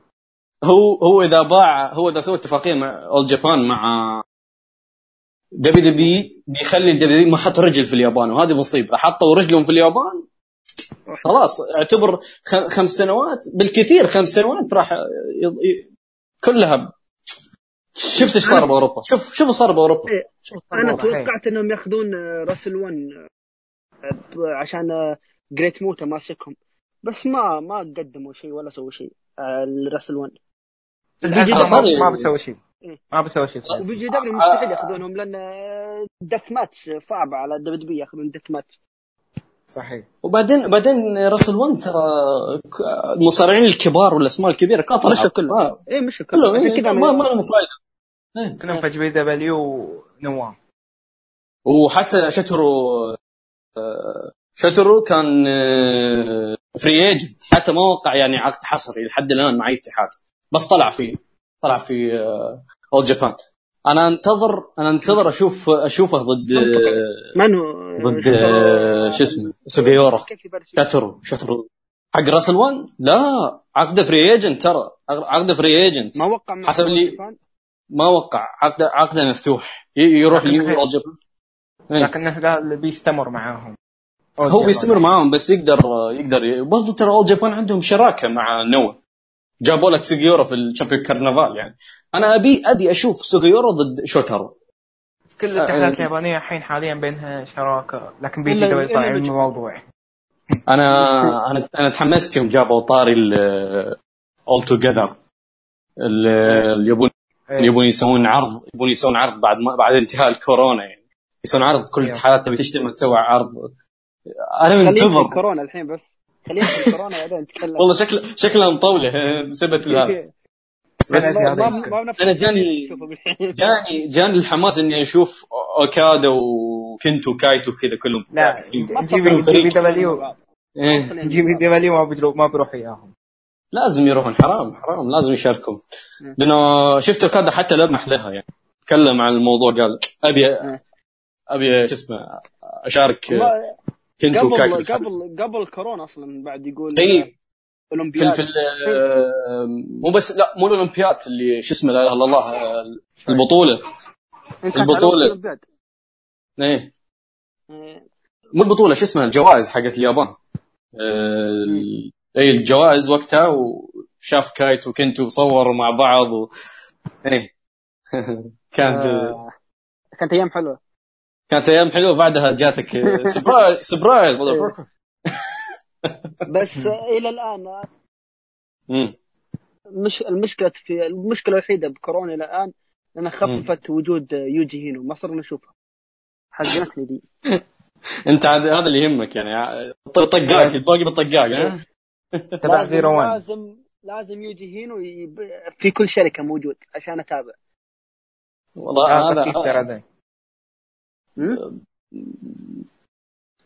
[SPEAKER 1] هو هو إذا باع هو إذا سوى اتفاقية مع All Japan مع WW بيخلي ال W ما حط رجل في اليابان وهذه مصيبة. حطوا رجلهم في اليابان خلاص اعتبر خمس سنوات بالكثير خمس سنوات راح كلها. شفت إيش صار بأوروبا؟ شوف شوف صار بأوروبا.
[SPEAKER 3] إيه. أنا توقعت إنهم ياخذون Wrestle 1 عشان جريت موتا ماسكهم. بس ما ما قدموا شيء ولا سووا شيء. ال Wrestle 1
[SPEAKER 2] ما بيسوي شيء. إيه. ما بيسوي شيء
[SPEAKER 3] و BJW مستحيل ياخذونهم لأن deathmatch صعب على WB ياخذون deathmatch
[SPEAKER 2] صحيح.
[SPEAKER 1] وبعدين بعدين راسل 1 ترى المصارعين الكبار والاسماء الكبيرة كانت
[SPEAKER 3] مشوا كلهم. آه. اي مشوا كلهم
[SPEAKER 1] عشان كذا ما ما لهم فائده
[SPEAKER 2] إيه. كلهم في بي دبليو نوام
[SPEAKER 1] وحتى شترو آه، شترو كان فري آه، ايجنت حتى ما وقع يعني عقد حصري لحد الآن مع اي اتحاد بس طلع في طلع في اول جابان أنا انتظر أنا أنتظر أشوف أشوفه ضد
[SPEAKER 3] من هو؟
[SPEAKER 1] ضد شو اسمه؟ سوغيورا. شاترو شاترو حق Wrestle 1 لا. عقده free agent ترى. عقده free agent
[SPEAKER 3] ما وقع
[SPEAKER 1] حسب اللي ما وقع. عقد عقده مفتوح. يروح
[SPEAKER 2] لكن لكنه قال بيستمر معاهم.
[SPEAKER 1] هو بيستمر معاهم بس يقدر يقدر برضه ترى All Japan عندهم شراكة مع NOAH جابوا لك سوغيورا في ال Champion Carnival يعني. أنا أبي أبي أشوف سوغيورا ضد شوتارو.
[SPEAKER 2] كل الاتحادات آه، اليابانية الحين حاليا بينها شراكة لكن بيجي يطلع الموضوع.
[SPEAKER 1] أنا أنا أنا تحمست يوم جابوا طاري اول توجذر اللي يبون إيه. يبون يسوون عرض يبون يسوون عرض بعد ما بعد انتهاء الكورونا يعني. يسوون عرض كل الاتحادات تبي تجتمع تسوي عرض.
[SPEAKER 3] أنا منتظر. كورونا الحين بس. خلينا في كورونا بعدين نتكلم.
[SPEAKER 1] والله شكله شكلها مطولة بسبب هذا بس أنا جاني جاني جاني الحماس إني أشوف اوكادا وكنتو وكايتو كذا كلهم.
[SPEAKER 2] لا JP JPW. JPW ما ما بيروح إياهم.
[SPEAKER 1] لازم يروحون حرام حرام لازم يشاركون. لأنه شفت اوكادا حتى لمح لها يعني. تكلم عن الموضوع قال ابي أبي شو اسمه أشارك.
[SPEAKER 3] كنتو قبل قبل قبل كورونا أصلا بعد يقول
[SPEAKER 1] إي. اولمبياد في, في مو بس لا مو الأولمبياد اللي شو اسمه لا إله إلا الله البطولة. البطولة. إيه مو البطولة شو اسمها؟ الجوائز حقت اليابان. إي. الجوائز وقتها وشاف كايت وكنتو صوروا مع بعض و... إيه كانت آه.
[SPEAKER 3] كانت أيام حلوة.
[SPEAKER 1] كانت أيام حلوة بعدها جاتك surprise surprise
[SPEAKER 3] بس إلى الآن مش المشكلة في المشكلة الوحيدة بكورونا إلى الآن إنها خففت وجود يوجي هينو. ما صرنا نشوفها حزنتني دي.
[SPEAKER 1] أنت هذا اللي يهمك يعني. طقاق باقي بالطقاق ها؟
[SPEAKER 2] تبع Zero1.
[SPEAKER 3] لازم لازم يوجي هينو في كل شركة موجود عشان أتابع.
[SPEAKER 1] والله هذا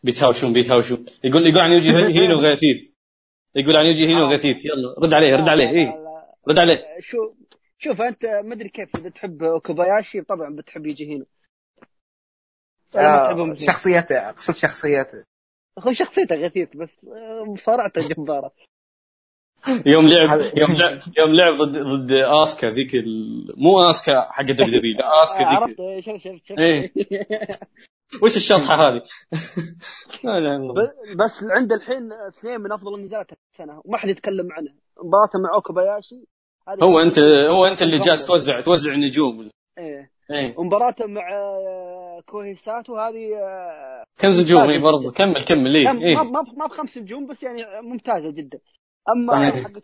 [SPEAKER 1] بيتهاوشون بيتهاوشون. يقول يقول عن يوجي هينو غثيث يقول عن يوجي هينو آه. غثيث يلا رد عليه رد عليه اي رد عليه.
[SPEAKER 3] شو شوف أنت ما أدري كيف إذا تحب كوباياشي طبعا بتحب يوجي هينو.
[SPEAKER 2] آه شخصيته أقصد شخصيته.
[SPEAKER 3] هو شخصيته غثيث بس مصارعته جبارة.
[SPEAKER 1] يوم لعب يوم لعب يوم لعب ضد ضد آسكا ذيك ال... مو آسكا حق WW لا آسكا ذيك
[SPEAKER 3] عرفت؟ شوف شوف شوف. إيه.
[SPEAKER 1] وش الشطحة هذه؟
[SPEAKER 3] بس عند الحين اثنين من أفضل النزالات السنة. وما حد يتكلم عنه مباراته مع أوكوباياشي
[SPEAKER 1] هو انت هو أنت اللي جالس توزع توزع نجوم
[SPEAKER 3] إيه. إيه. ومباراته مع كوهيساتو هذه
[SPEAKER 1] كم نجوم؟ اي برضه كمل كمل إيه,
[SPEAKER 3] إيه. ما ما بخمس نجوم بس يعني ممتازة جدا. أما حقت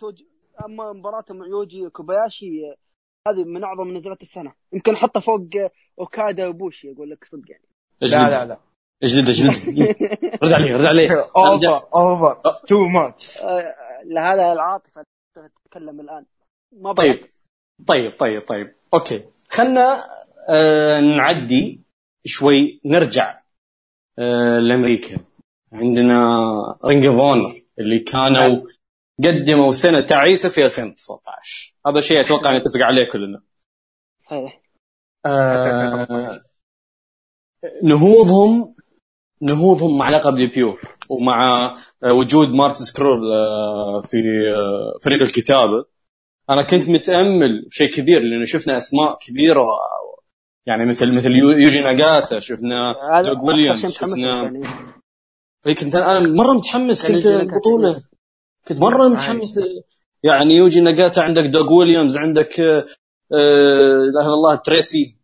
[SPEAKER 3] أما مباراته مع يوجي كوباياشي هذه من أعظم نزلات السنة. يمكن حطها فوق أوكادا وإيبوشي أقول لك صدق يعني.
[SPEAKER 2] لا لا لا.
[SPEAKER 1] اجلد اجلد رد عليه رد عليه
[SPEAKER 2] over over too much
[SPEAKER 3] لهذا العاطفة تتكلم الآن.
[SPEAKER 1] ما طيب. طيب طيب طيب. okay. خلنا آه نعدي شوي نرجع آه لأمريكا. عندنا Ring of Honor اللي كانوا قدموا سنة تعيسة في 2019 هذا شيء أتوقع نتفق عليه كلنا.
[SPEAKER 3] صحيح.
[SPEAKER 1] آه نهوضهم نهوضهم مع لقب ال Pure ومع آه، وجود مارتي سكرول آه، في فريق الكتابه أنا كنت متأمل شيء كبير لأنه شفنا أسماء كبيرة. يعني مثل مثل يوجي ناغاتا شفنا دوغ ويليامز شفنا يعني. إيه، كنت أنا مرة متحمس كنت البطوله كنت مرة متحمس يعني يوجي ناغاتا عندك دوغ ويليامز عندك لا إله إلا الله تريسي.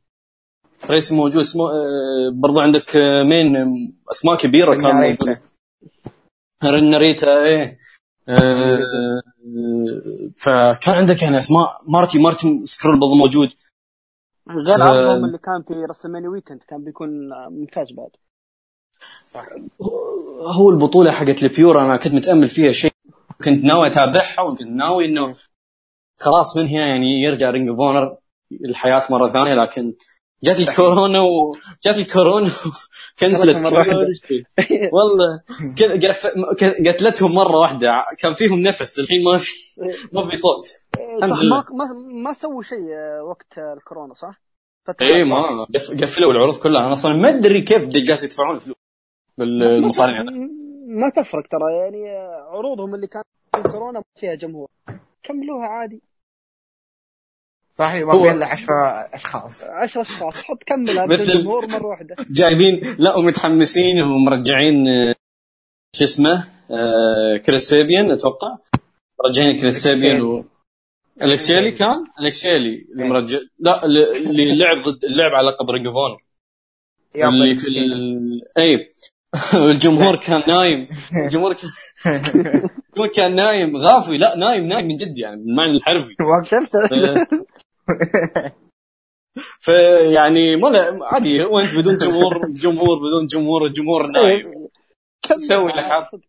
[SPEAKER 1] تريسي موجود اسمه آه، برضو عندك آه، مين؟ أسماء كبيرة كان موجود ريتا إيه. آه، فكان عندك يعني أسماء مارتي مارتي سكرول برضو موجود.
[SPEAKER 3] غير عرضهم اللي كان في WrestleMania weekend كان بيكون ممتاز بعد.
[SPEAKER 1] هو البطولة حقت ال Pure أنا كنت متأمل فيها شيء. كنت ناوي أتابعها وكنت ناوي إنه خلاص من هنا يعني يرجع Ring of Honor الحياة مرة ثانية لكن جات الكورونا وجات الكورونا وكنسلت والله قتلتهم مرة واحدة كان فيهم نفس الحين ما في ما في صوت.
[SPEAKER 3] لله. ما ما, ما سووا شيء وقت الكورونا صح؟
[SPEAKER 1] اي ما قفلوا العروض كلها. أنا أصلا ما أدري كيف جالس يدفعون الفلوس بالمصاريع
[SPEAKER 3] ما تفرق ترى يعني عروضهم اللي كانت كورونا ما فيها جمهور. كملوها عادي.
[SPEAKER 2] صح يبغى له 10 أشخاص.
[SPEAKER 3] 10 أشخاص حط كملها الجمهور مرة واحدة.
[SPEAKER 1] جايبين لا ومتحمسين ومرجعين آه، شو اسمه آه كريس سابين أتوقع. مرجعين كريس سابين و... أليكس شيلي كان؟ أليكس شيلي اللي إيه. مرجع لا اللي لعب ضد اللعب على لقب Ring of اللي في ال... اي الجمهور كان نايم. الجمهور كان الجمهور كان نايم غافي. لا نايم نايم من جد يعني بالمعنى الحرفي. فيعني ما عادي وانت بدون جمهور جمهور بدون جمهور الجمهور نايم. سوي لك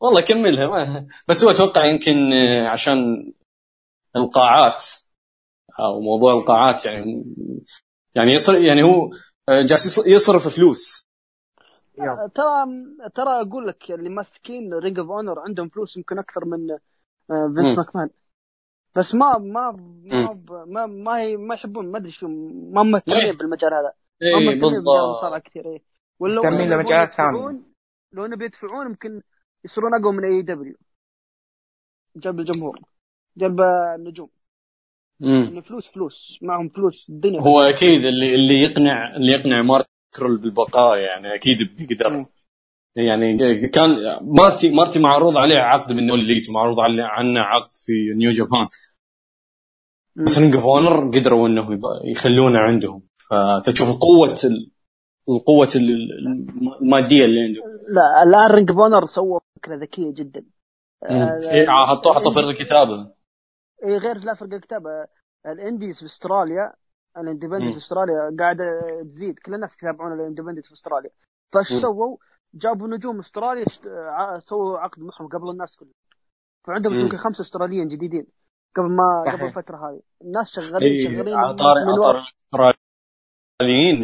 [SPEAKER 1] والله كملها. ما. بس هو أتوقع يمكن عشان القاعات أو موضوع القاعات يعني يعني يصر يعني هو جالس يصرف فلوس.
[SPEAKER 3] ترى ترى أقول لك اللي ماسكين Ring of Honor عندهم فلوس يمكن أكثر من آه، فينس ماكمان بس ما ما ما ما ما, ما يحبون ما أدري شو ما مهتمين إيه. بالمجال هذا.
[SPEAKER 1] ما مهتمين بالمجال
[SPEAKER 3] المصارعة كثير إيه.
[SPEAKER 2] ولا مهتمين لمجالات ثانية.
[SPEAKER 3] لو إنه بيدفعون يمكن يصيرون أقوى من AEW جلب الجمهور. جلب النجوم.
[SPEAKER 1] امم
[SPEAKER 3] فلوس فلوس. معهم فلوس الدنيا
[SPEAKER 1] هو أكيد اللي اللي يقنع اللي يقنع مارتي سكرول بالبقاء يعني أكيد بيقدر. يعني كان مارتي مارتي معروض عليه عقد من All Elite معروض عليه عنه عقد في New Japan. بس Ring of Honor قدروا إنه يخلونه عندهم. فتشوف قوه القوة المادية اللي عندهم
[SPEAKER 3] لا الآن Ring of Honor سووا فكرة ذكية جدا.
[SPEAKER 1] اي حطوا حطوا فرق الكتابة.
[SPEAKER 3] اي غير لا فرق الكتابة. ال indies في أستراليا ال independent في استراليا قاعدة تزيد. كل الناس يتابعون ال independent في أستراليا. فايش سووا؟ جابوا نجوم أستراليا سووا عقد معهم قبل الناس كلها فعندهم يمكن خمسة أستراليين جديدين قبل ما قبل الفترة هذه. الناس شغالين
[SPEAKER 1] إيه شغالين على طاري الاستراليين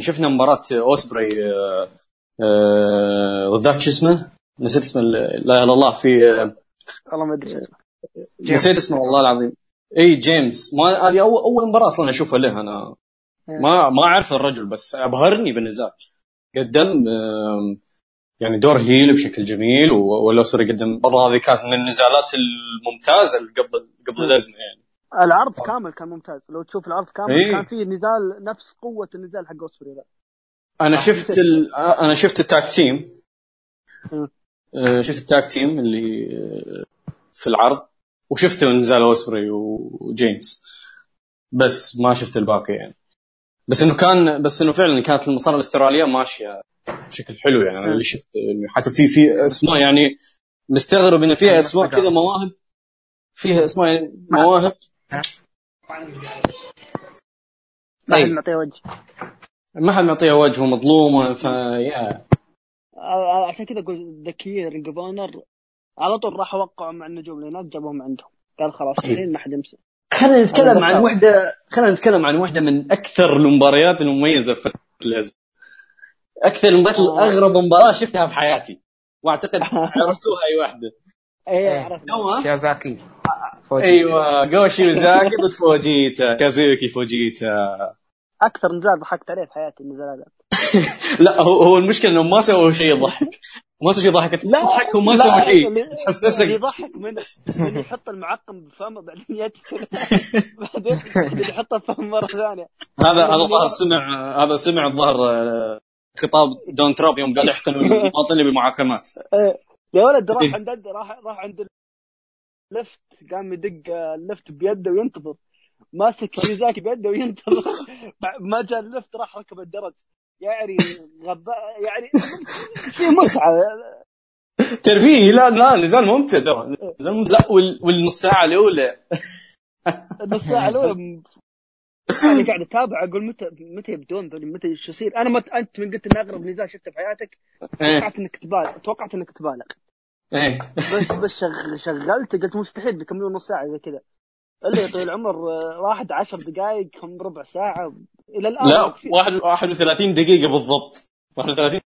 [SPEAKER 1] شفنا مباراة اوسبري آه آه وذاك شو اسمه؟ نسيت اسمه لا إله إلا الله في
[SPEAKER 3] آه والله ما أدري اسمه.
[SPEAKER 1] نسيت اسمه والله العظيم. اي جيمس. ما هذه اول أول مباراة أصلا أشوفها له أنا. إيه. ما ما أعرف الرجل بس أبهرني بالنزال قدم يعني دور heel بشكل جميل والاوسبري قدم. برضه هذه كانت من النزالات الممتازة قبل قبل إيه. الأزمة يعني.
[SPEAKER 3] العرض كامل كان ممتاز. لو تشوف العرض كامل إيه؟ كان فيه نزال نفس قوة النزال حق أوسبري ذا.
[SPEAKER 1] أنا شفت ال... أنا شفت ال tag team. آه، شفت ال tag team اللي آه، في العرض. وشفت نزال اوسبري وجيمس بس ما شفت الباقي يعني بس إنه كان بس إنه فعلا كانت المصارعة الأسترالية ماشية بشكل حلو يعني أنا اللي شفت حتى في في أسماء يعني مستغرب إنه فيها أسماء كذا مواهب. فيها أسماء يعني مواهب.
[SPEAKER 3] ما حد معطيها وجه.
[SPEAKER 1] ما حد معطيها وجه ومظلومه فيا
[SPEAKER 3] عشان كذا أقول ذكيه رينج على طول راح وقعوا مع النجوم اللي هناك جابوهم عندهم. قال خلاص طيب. الحين ما حد يمسك.
[SPEAKER 1] خلينا نتكلم عن واحدة خلينا نتكلم عن واحدة من أكثر المباريات المميزة في الأزمة. أكثر المباريات أغرب مباراة شفتها في حياتي. وأعتقد عرفتوها أي واحدة
[SPEAKER 3] إيه, إيه، عرفتها
[SPEAKER 2] شيوزاكي
[SPEAKER 1] أيوه جو شيوزاكي ضد فوجيتا. كازوكي فوجيتا.
[SPEAKER 3] أكثر نزال ضحكت عليه في حياتي النزال هذا
[SPEAKER 1] لا هو هو المشكلة إنه ما سووا شيء يضحك. ما سووا شيء يضحك. تضحك وما سووا شيء.
[SPEAKER 3] تحس نفسك يضحك من من يحط المعقم بفمه بعدين يدخل بعدين يحطه بفم مرة ثانية.
[SPEAKER 1] هذا هذا الظاهر سمع هذا سمع الظاهر آه، خطاب دون تراب يوم قال يحقنوا المواطنين بالمعاكمات
[SPEAKER 3] إيه. يا ولد راح إيه. عند راح راح عند اللفت قام يدق اللفت بيده وينتظر. ماسك شيزاكي بيده وينتظر. ما جاء اللفت راح ركب الدرج. يعني غباء يعني في متعة.
[SPEAKER 1] ترفيه لا لا نزال ممتع ترى. نزال لا والنص ساعة الأولى.
[SPEAKER 3] النص ساعة الأولى أنا قاعد أتابع أقول متى متى يبدون متى شو يصير. أنا مت... أنت من قلت إن أغرب نزال شفته في حياتك إيه. توقعت إنك تبالغ توقعت إنك تبالغ.
[SPEAKER 1] إيه.
[SPEAKER 3] بس بس شغ... شغلت قلت مستحيل بيكملون نص ساعة زي كذا. الا يا طويل العمر واحد عشر دقائق كم ربع ساعة. إلى الآن
[SPEAKER 1] لا واحد 31 دقيقة بالضبط. 31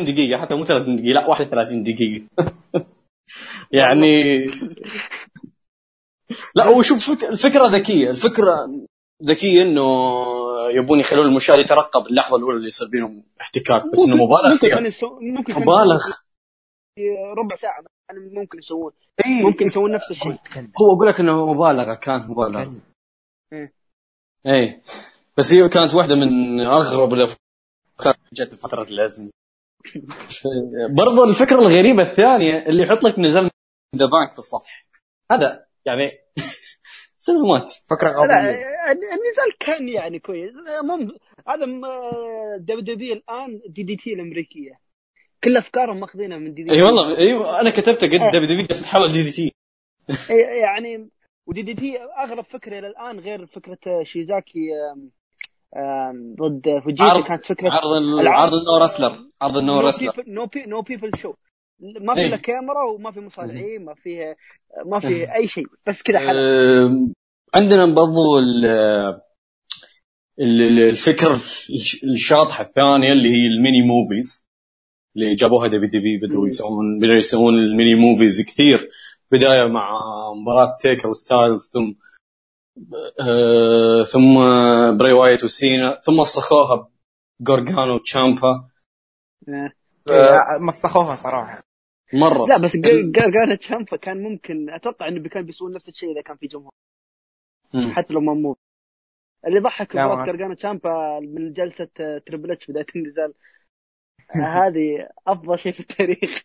[SPEAKER 1] دقيقة حتى مو 30 دقيقة لا 31 دقيقة. يعني لا هو شوف الفكرة ذكية. الفكرة ذكية إنه يبون يخلون المشاهد يترقب اللحظة الأولى اللي يصير بينهم احتكاك بس إنه مبالغ
[SPEAKER 3] فيها.
[SPEAKER 1] مبالغ.
[SPEAKER 3] ربع ساعة. ممكن يسوون إيه؟ ممكن يسوون نفس الشيء.
[SPEAKER 1] هو أقول لك إنه مبالغة كان مبالغة.
[SPEAKER 3] إيه؟
[SPEAKER 1] اي بس هي كانت واحدة من أغرب الأفكار جت فترة الأزمة. برضو الفكرة الغريبة الثانية اللي يحط لك نزال ذا بانك في الصفحة. هذا يعني سينمات
[SPEAKER 2] فكرة غبيه
[SPEAKER 3] النزال كان يعني كويس. مم هذا دبليو دبليو الآن دي دي تي الأمريكية. كل أفكارهم ماخذينها من دي دي
[SPEAKER 1] أي والله أيوه أنا كتبت قلت دبليو دبليو تتحول دي دي تي
[SPEAKER 3] يعني و DDT أغرب فكرة إلى الآن غير فكرة شيوزاكي ضد فوجيتا كانت فكرة
[SPEAKER 1] عرض عرض ال no wrestler عرض ال no
[SPEAKER 3] wrestler no peo- no people show ما في لا كاميرا وما في مصارعين ما في ما في أي شيء بس كذا حلقة.
[SPEAKER 1] عندنا برضو الفكر الشاطحة الثانية اللي هي ال mini movies. اللي جابوها WW بدوا يسوون بدوا يسوون ال mini movies كثير. بداية مع مباراة تيكر وستايلز ثم آه ثم بري وايت وسينا ثم مسخوها بجورجانو وتشامبا
[SPEAKER 2] آه مسخوها صراحة.
[SPEAKER 1] مرة.
[SPEAKER 3] لا بس جورجانو تشامبا كان ممكن أتوقع إنه كان بيسوون نفس الشيء إذا كان في جمهور. حتى لو ما مو اللي ضحك مباراه جورجانو تشامبا من جلسة تريبل اتش بداية النزال هذه أفضل شيء في التاريخ.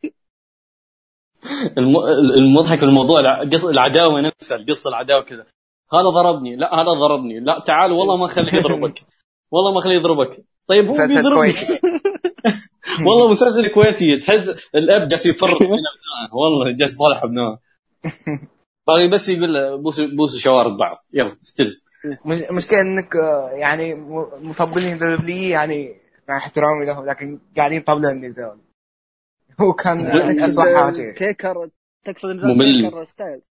[SPEAKER 1] المضحك الموضوع العداوة نفسها القصة العداوة كذا. هذا ضربني لا هذا ضربني. لا تعال والله ما خليه يضربك. والله ما خليه يضربك. طيب هو بيضربني. والله مسلسل كويتي. تحس الأب جالس يفرق بين أبنائه. والله جالس يصالح أبنائه. باقي بس يقول له بوسوا بوسوا شوارب بعض. يلا استلم.
[SPEAKER 2] مشكلة إنك يعني مفضلين دبليو يعني مع احترامي له لكن قاعدين طبلوا النزال هو كان اسوء حاجة.
[SPEAKER 3] تيكر تقصد
[SPEAKER 1] ممل.
[SPEAKER 3] ستايلز.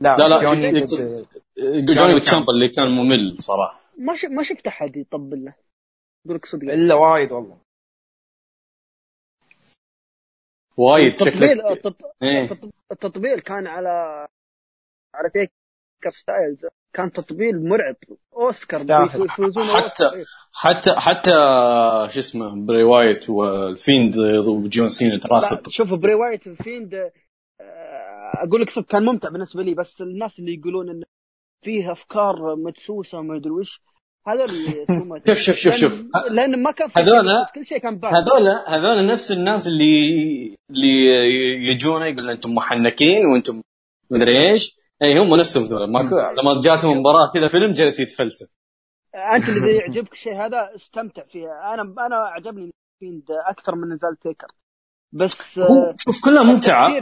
[SPEAKER 1] لا لا جوني جوني تشامبا اللي كان ممل صراحة.
[SPEAKER 3] ما ش... ما شفت أحد يطبل له. أقول لك صدق.
[SPEAKER 2] إلا وايد والله.
[SPEAKER 1] وايد
[SPEAKER 3] التطبيل التطبيل كان على على تيكر ستايلز. كان تطبيل مرعب. أوسكار
[SPEAKER 1] يفوزون حتى حتى حتى شو اسمه بري وايت والفيند وجون سينا ترى
[SPEAKER 3] شوف بري وايت والفيند أقول لك كان ممتع بالنسبة لي بس الناس اللي يقولون انه فيه أفكار مدسوسة وما ادري وش هذول
[SPEAKER 1] شوف شوف شوف شوف.
[SPEAKER 3] لأن ما كان
[SPEAKER 1] هذول
[SPEAKER 3] كل شيء كان
[SPEAKER 1] هذول هذول نفس الناس اللي اللي يجونا يقول أنتم محنكين وأنتم مدري إيش. اي هم نفسهم ذول لما جاتهم مباراة كذا فيلم جالس يتفلسف.
[SPEAKER 3] أنت اللي يعجبك الشيء هذا استمتع فيه أنا أنا عجبني فيند أكثر من نزال تيكر. بس
[SPEAKER 1] شوف كلها ممتعة.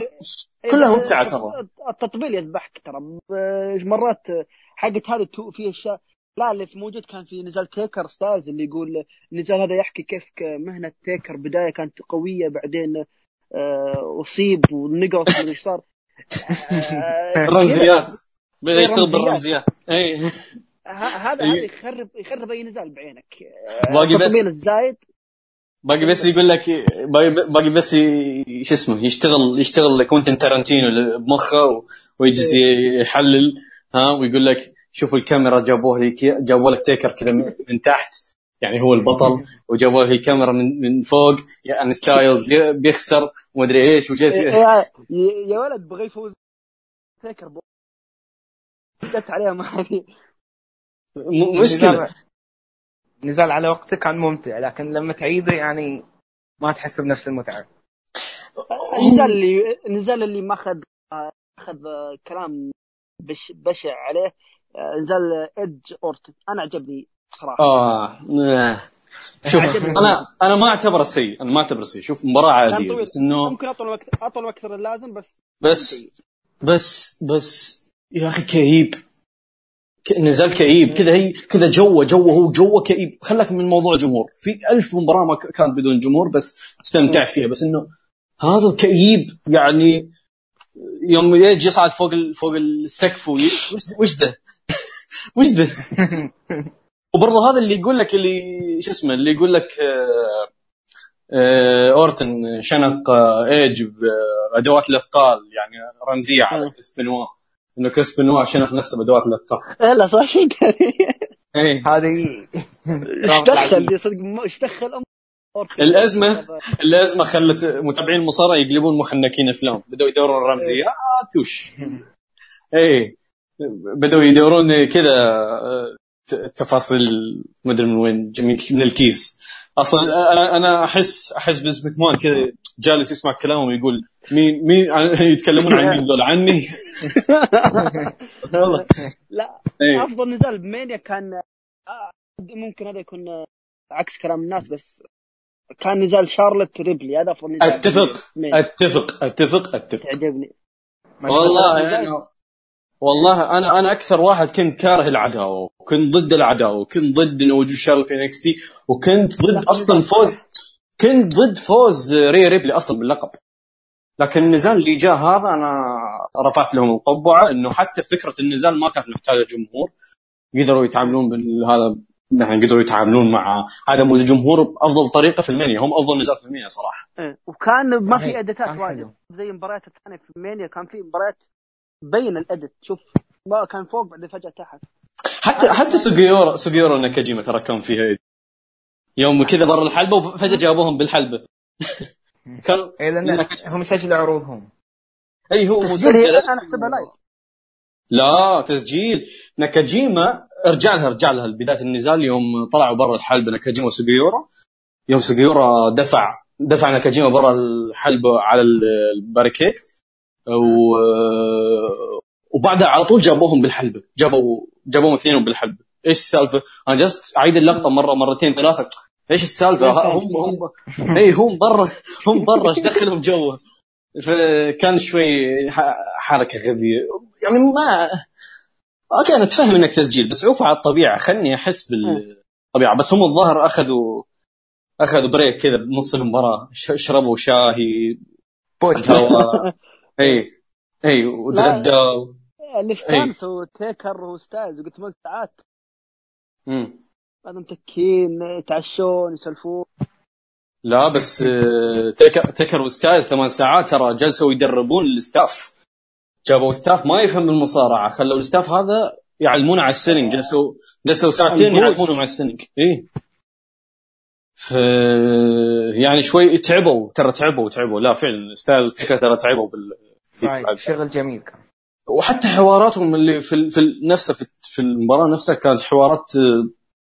[SPEAKER 1] كلها ممتعة ترى.
[SPEAKER 3] التطبيل يذبحك ترى. مرات حقت هذه فيها اشياء لا اللي في موجود كان في نزال تيكر ستايلز اللي يقول النزال هذا يحكي كيف مهنة تيكر. بداية كانت قوية بعدين أصيب ونقص من صار.
[SPEAKER 1] رمزيات بدأ يشتغل بالرمزيات اي
[SPEAKER 3] هذا هذا يخرب يخرب أي نزال بعينك.
[SPEAKER 1] باقي بس
[SPEAKER 3] الزايد.
[SPEAKER 1] باقي بس يقول لك باقي بس شو اسمه يشتغل يشتغل كوينتن تارانتينو بمخه ويجلس يحلل ها ويقول لك شوف الكاميرا جابوه لي جابوا لك تيكر كذا من تحت. يعني هو البطل. وجابوا لي الكاميرا من من فوق يعني ستايلز بيخسر ومدري إيش وجلس
[SPEAKER 3] يا ولد بغى يفوز. تيكر جت عليها ما
[SPEAKER 1] مشكلة.
[SPEAKER 2] نزال على وقته كان ممتع لكن لما تعيده يعني ما تحس بنفس المتعة.
[SPEAKER 3] النزال اللي النزال اللي ما أخذ أخذ كلام بش بشع عليه نزال إيدج اورتن أنا عجبني صراحة.
[SPEAKER 1] آه شوف أنا أنا ما اعتبره سيء أنا ما اعتبره سيء شوف مباراة عادية بس إنه
[SPEAKER 3] ممكن أطول وقت أطول أكثر من اللازم بس
[SPEAKER 1] بس بس بس يا أخي كئيب. نزال كئيب. كذا هي كذا جوه جوه هو جوه كئيب. خلك من موضوع جمهور. في ألف مباراة ما كانت بدون جمهور بس استمتعت فيها. بس إنه هذا كئيب يعني يوم يجي يصعد فوق فوق السقف وش ده؟ وش ده؟ وبرضه هذا اللي يقول لك اللي شو اسمه اللي يقول لك آه آه أورتن شنق آه ايج بادوات الأثقال يعني رمزية على كريس بنوا. إنه كريس بنوا شنق نفسه بأدوات الأثقال.
[SPEAKER 3] لا صح. شيء
[SPEAKER 2] إيه. هذه
[SPEAKER 3] إيش دخل؟ صدق إيش دخل؟
[SPEAKER 1] الأزمة الأزمة خلت متابعين المصارعه يقلبون محنكين أفلام. بدأوا يدورون رمزيات وش إيه. بدأوا يدورون كذا تفاصيل مدري من وين من الكيس. أصلا أنا أنا أحس أحس بزمك مان كذا جالس يسمع كلامهم يقول مين مين يتكلمون عن مين ذول؟ عني
[SPEAKER 3] والله لا أيه. أفضل نزال بمانيا كان آه، ممكن هذا يكون عكس كلام الناس بس كان نزال شارلت ريبلي هذا أفضل نزال
[SPEAKER 1] أتفق أتفق أتفق أتفق. تعجبني. والله يعني والله أنا أنا أكثر واحد كنت كاره العداوة وكنت ضد العداوة وكنت ضد إنه وجود شارلت في NXT وكنت ضد أصلا فوز كنت ضد فوز ري ريبلي أصلا باللقب. لكن النزال اللي جاء هذا أنا رفعت لهم القبعة إنه حتى فكرة النزال ما كانت محتاجة جمهور. قدروا يتعاملون بهذا نحن قدروا يتعاملون مع هذا الجمهور بأفضل طريقة في ال Mania هم أفضل نزال في ال Mania صراحة.
[SPEAKER 3] إيه. وكان ما في ادتات واجد زي المباريات الثانية في المانيا كان في مباريات بين الأدت شوف ما كان فوق بعدين فجأة تحت.
[SPEAKER 1] حتى حتى سوجيورا سوجيورا ناكاجيما ترى كان فيها يوم كذا برا الحلبة وفجأة جابوهم بالحلبة.
[SPEAKER 2] كان إيه لأن هم يسجلوا عروضهم.
[SPEAKER 1] أي هو مسجل أنا احسبها لايف. لا تسجيل ناكاجيما ارجع لها ارجع لها بداية النزال يوم طلعوا برا الحلبة ناكاجيما وسوجيورا يوم سوجيورا دفع دفع ناكاجيما برا الحلبة على ال barricade و وبعدها على طول جابوهم بالحلبة. جابوا جابوهم اثنينهم بالحلبة. إيش السالفة؟ أنا جلست أعيد اللقطة مرة مرتين ثلاثة. إيش السالفة؟ هم هم اي هم برا هم برا. إيش دخلهم جوا؟ فكان شوي حركة غبية. يعني ما أوكي أنا أتفهم إنك تسجيل بس عوف على الطبيعة. خلني أحس بالطبيعه بس هم الظاهر أخذوا أخذوا break كذا بنص المباراه شربوا شاهي اي اي وتغدوا
[SPEAKER 3] اللي في كانسو تيكر وستايلز قلت لهم ساعات. امم بعد متكين يتعشون يسولفون.
[SPEAKER 1] لا بس آه، تيكر, تيكر وستايلز ثمان ساعات ترى جلسوا يدربون ال staff. جابوا staff ما يفهم المصارعة خلوا ال staff هذا يعلمونه على ال selling. جلسوا جلسوا ساعتين يعلمونه على ال selling. اي ف... يعني شوي تعبوا ترى تعبوا تعبوا. لا فعلا ستايل تيكر ترى تعبوا
[SPEAKER 2] بال شغل جميل. كان
[SPEAKER 1] وحتى حواراتهم اللي في في نفسها في, في المباراة نفسها كانت حوارات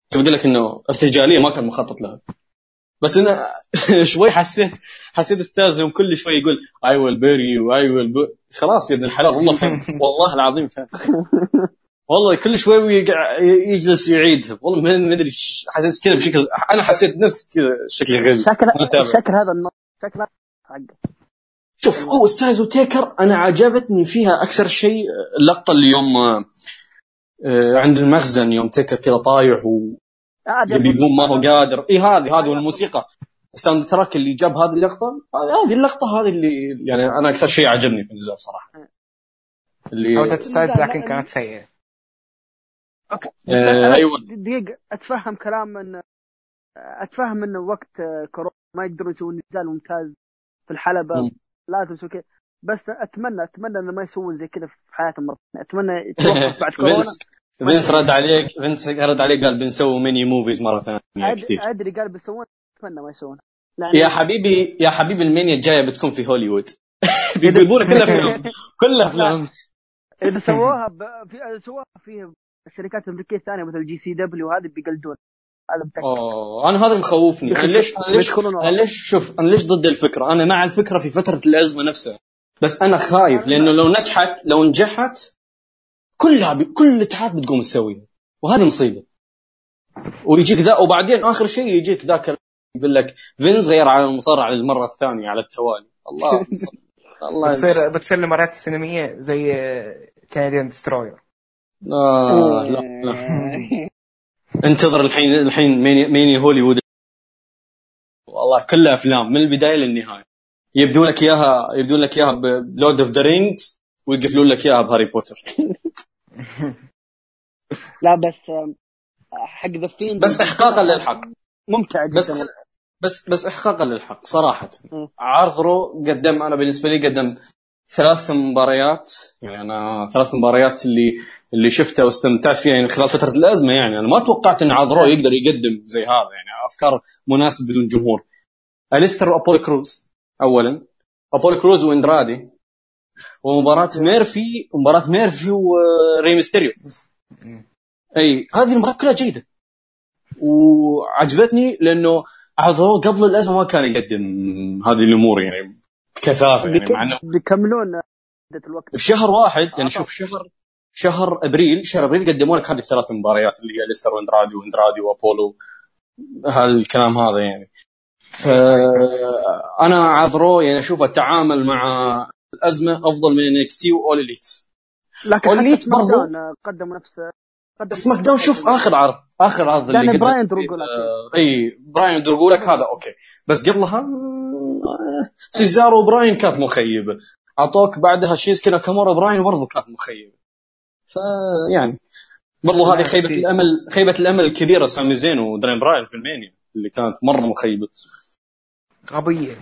[SPEAKER 1] تقول آه، لك إنه ارتجالية ما كان مخطط لها. بس أنا شوي حسيت حسيت أستاذ يوم كل شوي يقول I will bury I will خلاص يا ابن الحلال والله فهمت. والله العظيم فهمت. والله كل شوي يجلس يعيد. والله ما أدري حسيت كذا بشكل أنا حسيت نفس كذا شكل غريب.
[SPEAKER 3] شكل شكل هذا النص شكل
[SPEAKER 1] شوف هو ستايلز وتيكر أنا عجبتني فيها أكثر شيء اللقطة اللي يوم آه، عند المخزن يوم تيكر كذا طايح و يبي يقوم ما هو قادر. اي هذه هذه والموسيقى ال soundtrack اللي جاب هذه اللقطة هذه اللقطة هذه اللي يعني أنا أكثر شيء عجبني في النزال صراحة
[SPEAKER 2] اللي عودة ستايلز لكن كانت سيئة.
[SPEAKER 3] okay. آه أيوه. دقيقة أتفهم كلام إن أتفهم انه وقت كورونا ما يقدرون يسوون نزال ممتاز في الحلبة. م. لازم يسوي كذا. بس أتمنى أتمنى انه ما يسوون زي كذا في حياتهم مرة أتمنى يتوقف بعد كورونا.
[SPEAKER 1] فينس رد عليك فينس رد عليك قال بنسوي mini movies مرة ثانية
[SPEAKER 3] أدري قال بيسوون أتمنى ما يسوون.
[SPEAKER 1] يا حبيبي يا حبيبي المينيا الجاية بتكون في هوليوود. بيجيبونها كلها أفلام كلها أفلام.
[SPEAKER 3] إذا سووها ب... في سووها في الشركات الأمريكية الثانية مثل GCW وهذه بيقلدون.
[SPEAKER 1] هذا أوه أنا هذا مخوفني. أنا ليش أنا ليش أنا ليش شوف أنا ليش ضد الفكرة؟ أنا مع الفكرة في فترة الأزمة نفسها. بس أنا خايف لأنه لو نجحت لو نجحت كلها ب... كل الاتحاد بتقوم تسويها وهذه مصيبة. ويجيك ذا وبعدين آخر شيء يجيك ذاك يقول لك فينس غير على المصارعة للمرة الثانية على التوالي. الله
[SPEAKER 2] الله بتصير بتصير المباريات السينمائية زي Canadian Destroyer
[SPEAKER 1] آه لا. لا انتظر الحين الحين mini, mini هوليوود. والله كلها أفلام من البداية للنهاية. يبدون لك إياها يبدون لك إياها ب Lord of the Rings ويقفلون لك إياها ب Harry Potter.
[SPEAKER 3] لا بس حق ذا
[SPEAKER 1] بس احقاقا للحق.
[SPEAKER 3] ممتع
[SPEAKER 1] جدا. بس بس بس احقاقا للحق صراحة. عرض رو قدم أنا بالنسبة لي قدم ثلاث مباريات. يعني أنا ثلاث مباريات اللي اللي شفتها واستمتعت فيها يعني خلال فترة الأزمة يعني. أنا ما توقعت إن عرض رو يقدر يقدم زي هذا يعني. أفكار مناسب بدون جمهور. أليستر وابولو كروز اولا. ابولو كروز وإندرادي. ومباراة ميرفي مباراة ميرفي وري ميستيريو. أي هذه المباراة كلها جيدة. وعجبتني لأنه عرض رو قبل الأزمة ما كان يقدم هذه الأمور يعني بكثافة يعني مع إنه
[SPEAKER 3] بيكملون الوقت.
[SPEAKER 1] بشهر واحد يعني شوف شهر شهر أبريل شهر أبريل قدموا لك هذه الثلاث مباريات اللي هي أليستر واندرادي واندرادي وأبولو هالكلام هذا يعني. فانا عرض رو يعني أشوف التعامل مع الأزمة أفضل من NXT و All Elite.
[SPEAKER 3] لكن All Elite برضه قدموا نفسه
[SPEAKER 1] قدم سماك داون شوف آخر عرض آخر عرض
[SPEAKER 3] اللي براين درو جولاك
[SPEAKER 1] آه إي براين درو جولاك هذا okay. بس قبلها سيزارو وبراين كانت مخيبة. أعطوك بعدها شينسكي ناكامورا براين برضه كانت مخيبة. فيعني برضو هذه خيبة الأمل خيبة الأمل الكبيرة سامي زين ودانيال براين في المانيا اللي كانت مرة مخيبة.
[SPEAKER 2] غبية.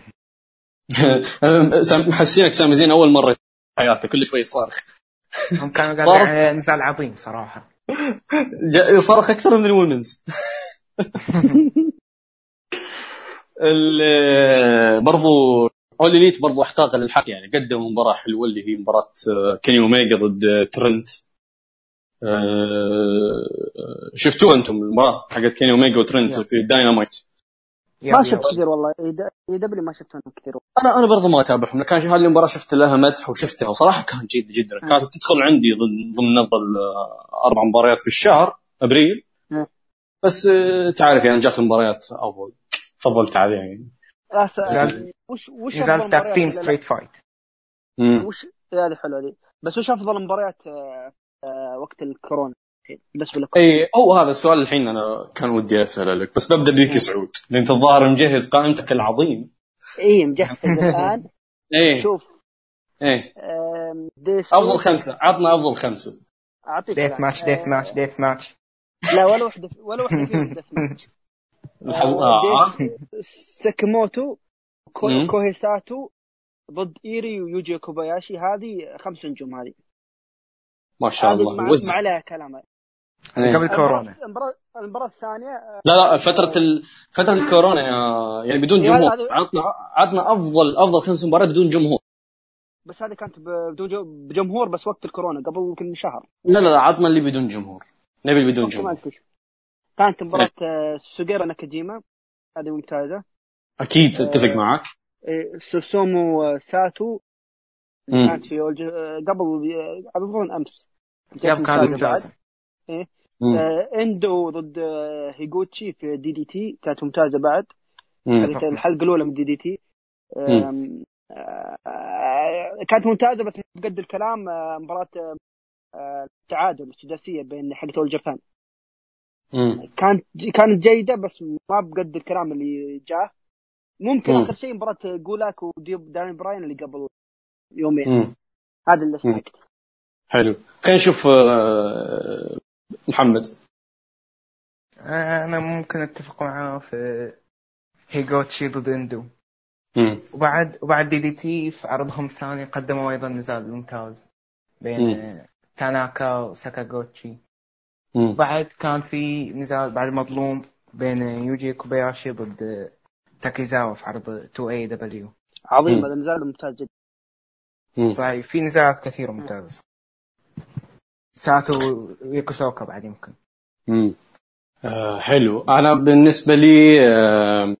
[SPEAKER 1] محسينك سامي زين أول مرة في حياته كل شوي يصارخ
[SPEAKER 2] هم كانوا قاعدين نزال عظيم صراحة.
[SPEAKER 1] صارخ أكثر من ال women's. برضو All Elite برضو احقاقا للحق يعني قدم مباراة حلوة اللي هي مباراة كيني اوميجا ضد ترنت. آه، شفتوها أنتم المباراه حقت كيني اوميجا وترنت في الداينامايت
[SPEAKER 3] ما شفت كثير والله. AEW ما شفتهم كثير
[SPEAKER 1] أنا أنا برضو ما أتابعهم كان هذه المباراة شفت لها مدح وشفتها وصراحة كانت جيده جدا. كانت تدخل عندي ضمن افضل أربع مباريات في الشهر أبريل. بس آه، تعرف يعني جات المباريات أفضل فضلت عليها يعني.
[SPEAKER 2] وش وش نزال tag team street fight.
[SPEAKER 3] وش هذه حلوة دي. بس وش أفضل مباريات آه، آه، وقت الكورونا. بالنسبة لكم
[SPEAKER 1] اي أو هذا السؤال الحين أنا كان ودي أسأله لك بس ببدا بيك سعود. لأن انت الظاهر مجهز قائمتك العظيم.
[SPEAKER 3] إي مجهز الآن.
[SPEAKER 1] إيه.
[SPEAKER 3] شوف.
[SPEAKER 1] إيه. أفضل خمسة. عطنا أفضل خمسة.
[SPEAKER 2] أعطيك death match death match death match
[SPEAKER 3] لا ولا وحده ولا وحده فيهم death match آه. ساكيموتو كوهيساتو ضد إيري ويوجي كوباياشي هذه خمس نجوم هذه.
[SPEAKER 1] ما شاء الله.
[SPEAKER 3] ما, ما عليها كلام.
[SPEAKER 2] إيه. قبل كورونا.
[SPEAKER 3] المباراة الثانية
[SPEAKER 1] لا لا فترة ال... فترة الكورونا يعني بدون جمهور. عطنا عطنا افضل أفضل خمس مباريات بدون جمهور.
[SPEAKER 3] بس هذه كانت بدون بجمهور بس وقت الكورونا قبل يمكن شهر.
[SPEAKER 1] لا لا لا عطنا اللي بدون جمهور. نبي اللي بدون جمهور.
[SPEAKER 3] كانت مباراة إيه. سوغيرا ناكاجيما. هذه ممتازة.
[SPEAKER 1] أكيد أتفق معك.
[SPEAKER 3] إيه، سوسومو ساتو كانت في قبل قبل أمس.
[SPEAKER 2] كانت ممتازة.
[SPEAKER 3] إيه. آه إندو ضد آه، هيغوتشي في DDT. كانت ممتازة بعد. هذه الحلقة الأولى من DDT. آه كانت ممتازة بس بقد الكلام مباراة التعادل السداسية بين حق All Japan كانت كانت جيدة بس ما بقد الكلام اللي جاه. ممكن آخر شيء مباراة جولاك ودانيال براين اللي قبل يومين. هذا اللي سمعت
[SPEAKER 1] حلو. خلينا نشوف آه، محمد.
[SPEAKER 2] أنا ممكن أتفق معاه في هيجوتشي ضد اندو
[SPEAKER 1] مم.
[SPEAKER 2] وبعد وبعد DDT في عرضهم الثاني قدموا أيضا نزال ممتاز. بين مم. تاناكا وساكاغوتشي بعد كان في نزال بعد مظلوم بين يوجي كوباياشي ضد تاكيزاوا في عرض 2AW
[SPEAKER 3] عظيم هذا نزال ممتاز جدا.
[SPEAKER 2] صحيح. في نزالات كثيرة ممتازة ساتو ويكوسوكا بعد يمكن.
[SPEAKER 1] امم آه حلو. أنا بالنسبة لي آه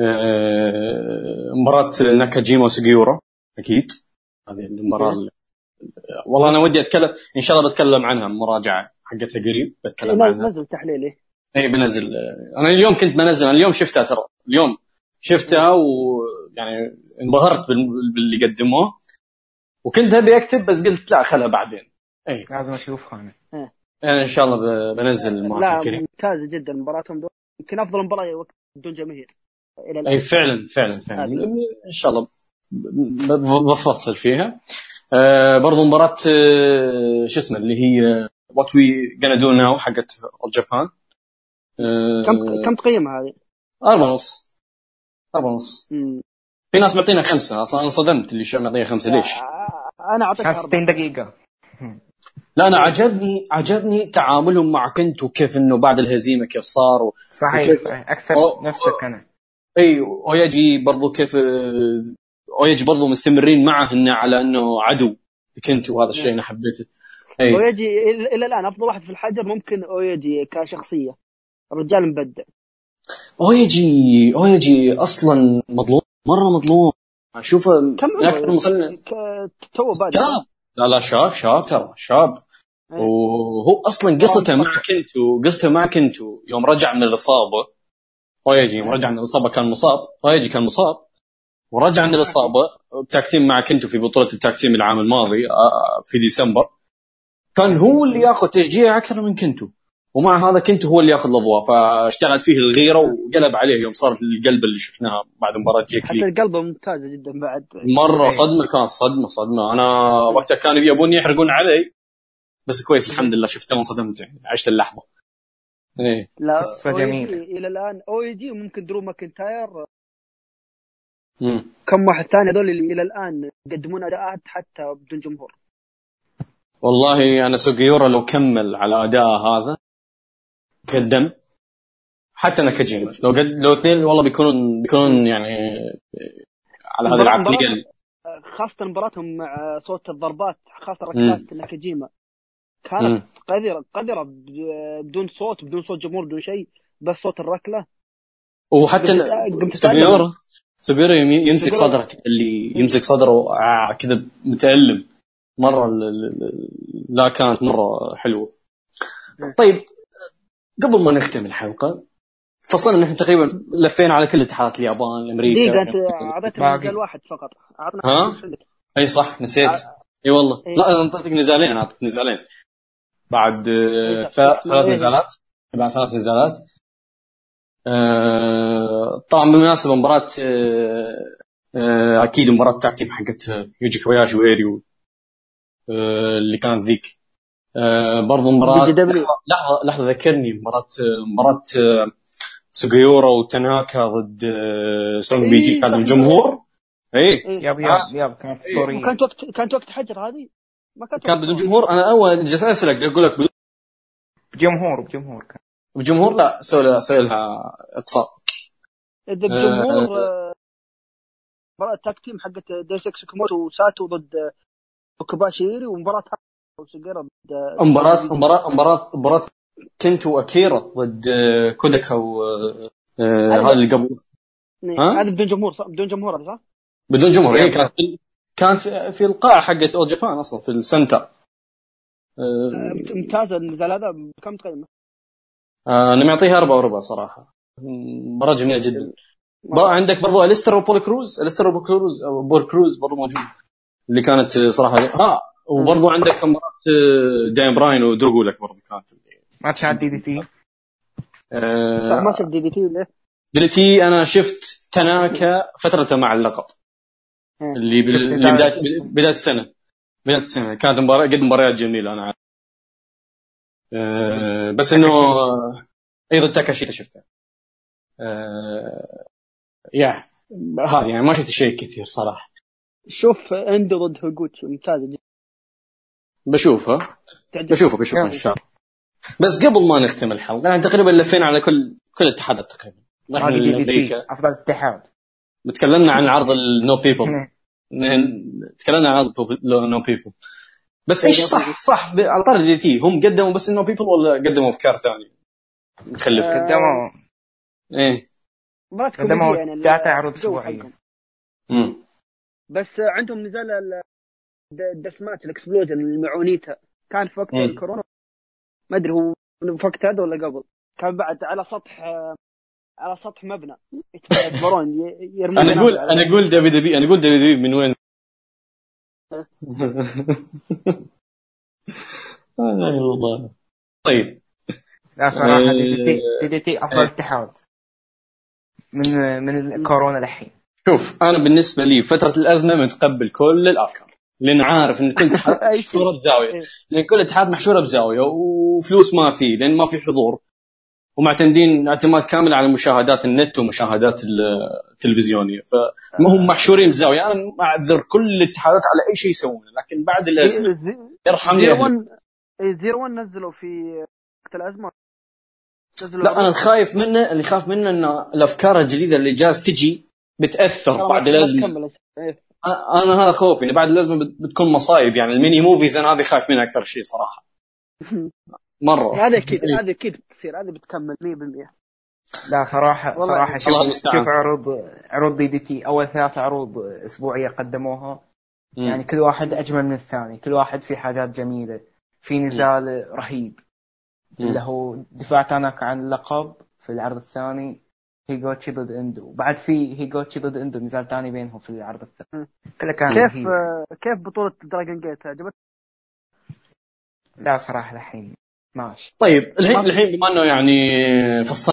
[SPEAKER 1] آه مباراة ناكاجيما وسجيورا أكيد. هذه المباراة والله أنا ودي أتكلم إن شاء الله بتكلم عنها مراجعة حقتها قريب بتكلم عنها.
[SPEAKER 3] نزل تحليل اي
[SPEAKER 1] بنزل. أنا اليوم كنت بنزل أنا اليوم شفتها ترى. اليوم شفتها ويعني انبهرت باللي قدموه. وكنت ابي أكتب بس قلت لا خلها بعدين.
[SPEAKER 2] اي لازم اشوفها أنا
[SPEAKER 1] يعني إن شاء الله بنزل
[SPEAKER 3] لا ممتازة جدا مباراتهم دول. يمكن أفضل مباراة وقت بدون جماهير.
[SPEAKER 1] إلى الآن. اي فعلا فعلا فعلا. إن شاء الله بفصل فيها. آه برضو مباراة آه شو اسمه اللي هي what we gonna do now حقت الجابان
[SPEAKER 3] آه كم كم تقيمها هذه؟
[SPEAKER 1] أربعة ونص. أربعة ونص. في ناس معطينا خمسة أصلا أنا صدمت اللي معطينا خمسة ليش؟
[SPEAKER 3] أنا أعطيك
[SPEAKER 2] 60 دقيقة.
[SPEAKER 1] لا أنا عجبني عجبني تعاملهم مع كنت وكيف إنه بعد الهزيمة كيف صار و...
[SPEAKER 2] صحيح, صحيح. أكثر أو... نفسك أنا.
[SPEAKER 1] إي ويجي برضو كيف ويجي برضو مستمرين معه إنه على إنه عدو كنت وهذا الشيء أنا حبيته.
[SPEAKER 3] إيه. اويجي إلى الآن أفضل واحد في الحجر ممكن اويجي كشخصية الرجال مبدع.
[SPEAKER 1] اويجي اويجي أصلا مظلوم. مرة مظلوم. أشوفه
[SPEAKER 3] كم
[SPEAKER 1] أكثر مصنع
[SPEAKER 3] تو بادئ
[SPEAKER 1] شاب. لا لا شاب شاب ترى شاب. إيه. وهو أصلا قصته مع كنتو قصته مع كنتو يوم رجع من الإصابة اويجي يوم رجع من الإصابة كان مصاب اويجي كان مصاب. ورجع من الإصابة tag team مع كنتو في بطولة ال tag team العام الماضي آه، في ديسمبر. كان هو اللي ياخذ تشجيع أكثر من كنتو ومع هذا كنتو هو اللي ياخذ الأضواء فاشتغلت فيه الغيرة وقلب عليه يوم صارت القلب اللي شفناها بعد مباراة جيك
[SPEAKER 3] حتى القلبه ممتازة جدا بعد.
[SPEAKER 1] مرة صدمة كانت صدمة صدمة. أنا وقتها كانوا يبون يحرقون علي بس كويس الحمد لله شفته وانصدمت يعني عشت اللحظة.
[SPEAKER 3] إيه. لا قصة جميلة. إلى الآن أو AJ وممكن درو ماكنتاير. كم واحد ثاني هذول اللي إلى الآن يقدمون أداءات حتى بدون جمهور؟
[SPEAKER 1] والله أنا سوغيورا لو كمل على اداءه هذا قدم حتى ناكاجيما لو قد لو اثنين والله بيكونون بيكونون يعني على هذه العقلية.
[SPEAKER 3] خاصة مباراتهم مع صوت الضربات خاصة ركلات ناكاجيما كانت قذره قذرة بدون صوت بدون صوت جمهور بدون شيء بس صوت الركلة.
[SPEAKER 1] وحتى سوبيورا سوبيورا يمسك صدره اللي يمسك صدره آه كذا متألم. مرة لا كانت مرة حلوة. طيب قبل ما نختم الحلقة فصلنا نحن تقريبا لفينا على كل اتحادات اليابان أمريكا
[SPEAKER 3] دقيقة انت اعطيتنا نزال واحد فقط.
[SPEAKER 1] اعطنا ها؟ أي صح نسيت. آه. إي والله. إيه؟ لا أنا أعطيتك نزالين أعطيتك نزالين. بعد آه، ثلاث نزالات. بعد ثلاث نزالات. آه طبعا بالمناسبة مباراة آه آه أكيد مباراة ال tag team حقت يوجي كوباياشي وإيريو اللي كانت ذيك. آه برضو مباراة لحظة لحظة ذكرني مباراة مباراة سوغيورا وتناكا ضد آه Strong BJ كان الجمهور؟ اي
[SPEAKER 2] إيه. yep yep yep كانت اسطورية
[SPEAKER 3] كانت وقت كانت وقت حجر هذه؟
[SPEAKER 1] ما كانت كان بدون جمهور. أنا أول جالس أسألك أقول لك
[SPEAKER 2] بجمهور بجمهور كان.
[SPEAKER 1] بجمهور؟ لا سوي سوي لها إقصاء.
[SPEAKER 3] إذا بجمهور آه مباراة tag team حقت ديسك سكموتو وساتو ضد وكباشيري ومباراة
[SPEAKER 1] مباراة مباراة مباراة مباراة كنتو اكيرا ضد كوداكا و هذا اللي قبل.
[SPEAKER 3] هذا بدون جمهور صح؟ بدون جمهور صح؟
[SPEAKER 1] بدون جمهور اي كانت كان في, في القاعة حقت All Japan أصلا في ال center.
[SPEAKER 3] ممتازة النزال هذا. كم تقيمة؟
[SPEAKER 1] أنا معطيها أربعة وربع صراحة. مباراة جميلة جدا. عندك برضو أليستر وأبولو كروز. أليستر وأبولو كروز أبولو كروز برضو موجود. اللي كانت صراحة آه وبرضو عندك مباراة دانيال براين ودرو جولاك برضو كانت
[SPEAKER 2] ما تشاهد DDT؟
[SPEAKER 3] آه. ما شفت دي دي تي ليه؟
[SPEAKER 1] دي دي تي أنا شفت تناكا فترته مع اللقب. اللي بدايه بداية السنة. بداية السنة. كانت مباراه قد مباريات جميلة أنا عارف. أه بس إنه أيضا تاكاشي شفته. أه يا هذه يعني ما شفت شيء كثير صراحة.
[SPEAKER 3] شوف اندو ضد هيجوتشي ممتازه جدا
[SPEAKER 1] بشوفها. بشوفها بشوفها إن شاء الله. بس قبل ما نختم الحلقة يعني تقريبا لفينا على كل كل الاتحادات تقريبا.
[SPEAKER 2] أفضل اتحاد
[SPEAKER 1] تكلمنا عن عرض ال no people تكلمنا عن عرض no people بس إيش صح؟ صح على طاري DDT هم قدموا بس ال no people ولا قدموا أفكار ثانية؟
[SPEAKER 2] نخلف. قدموا.
[SPEAKER 1] إيه.
[SPEAKER 2] قدموا داتا عروض أسبوعية.
[SPEAKER 3] بس عندهم نزال الدث ماتش الاكسبلوجن المعونيتا كان في وقت الكورونا. ما أدري هو في وقت هذا ولا قبل. كان بعد على سطح على سطح مبنى. يتبرون
[SPEAKER 1] يرمون أنا أقول أنا أقول دبي دبي أنا أقول دبي دبي من وين؟ آه والله طيب.
[SPEAKER 2] لا صراحة دي دي تي دي دي تي أفضل اتحاد. من من الكورونا الحين
[SPEAKER 1] شوف أنا بالنسبة لي فترة الأزمة متقبل كل الافكار لأن عارف إن كل اتحاد محشورة بزاوية. لأن كل اتحاد محشورة بزاوية وفلوس ما في لأن ما في حضور. ومعتمدين اعتماد كامل على مشاهدات النت ومشاهدات التلفزيونية. فما هم محشورين بزاوية. أنا أعذر كل الاتحادات على أي شيء يسوونه لكن بعد الازمه يرحمني.
[SPEAKER 3] زيرو 1 زيرو 1 نزلوا في وقت الأزمة.
[SPEAKER 1] لا أنا الخايف منه اللي خاف منه انه الأفكار الجديدة اللي جالس تجي بتأثر بعد الأزمة. أنا هذا خوفي بعد الازمه بتكون مصايب يعني ال mini movies أنا هذه خايف منها أكثر شيء صراحة. مرة.
[SPEAKER 3] هذا أكيد هذا أكيد بتصير هذه بتكمل 100%
[SPEAKER 2] لا صراحة صراحة شوف شوف عروض عروض DDT. أول ثلاث عروض أسبوعية قدموها. مم. يعني كل واحد أجمل من الثاني. كل واحد في حاجات جميلة. في نزال مم. رهيب. مم. اللي هو دفاع تاناك عن اللقب في العرض الثاني. هيجوتشي ضد اندو بعد في هيجوتشي ضد اندو نزال ثاني بينهم في العرض الثاني. كله كان
[SPEAKER 3] كيف رهيب. كيف بطولة Dragon Gate عجبتك؟
[SPEAKER 2] لا صراحة الحين ماشي.
[SPEAKER 1] طيب الحين الحين بما إنه يعني فصلنا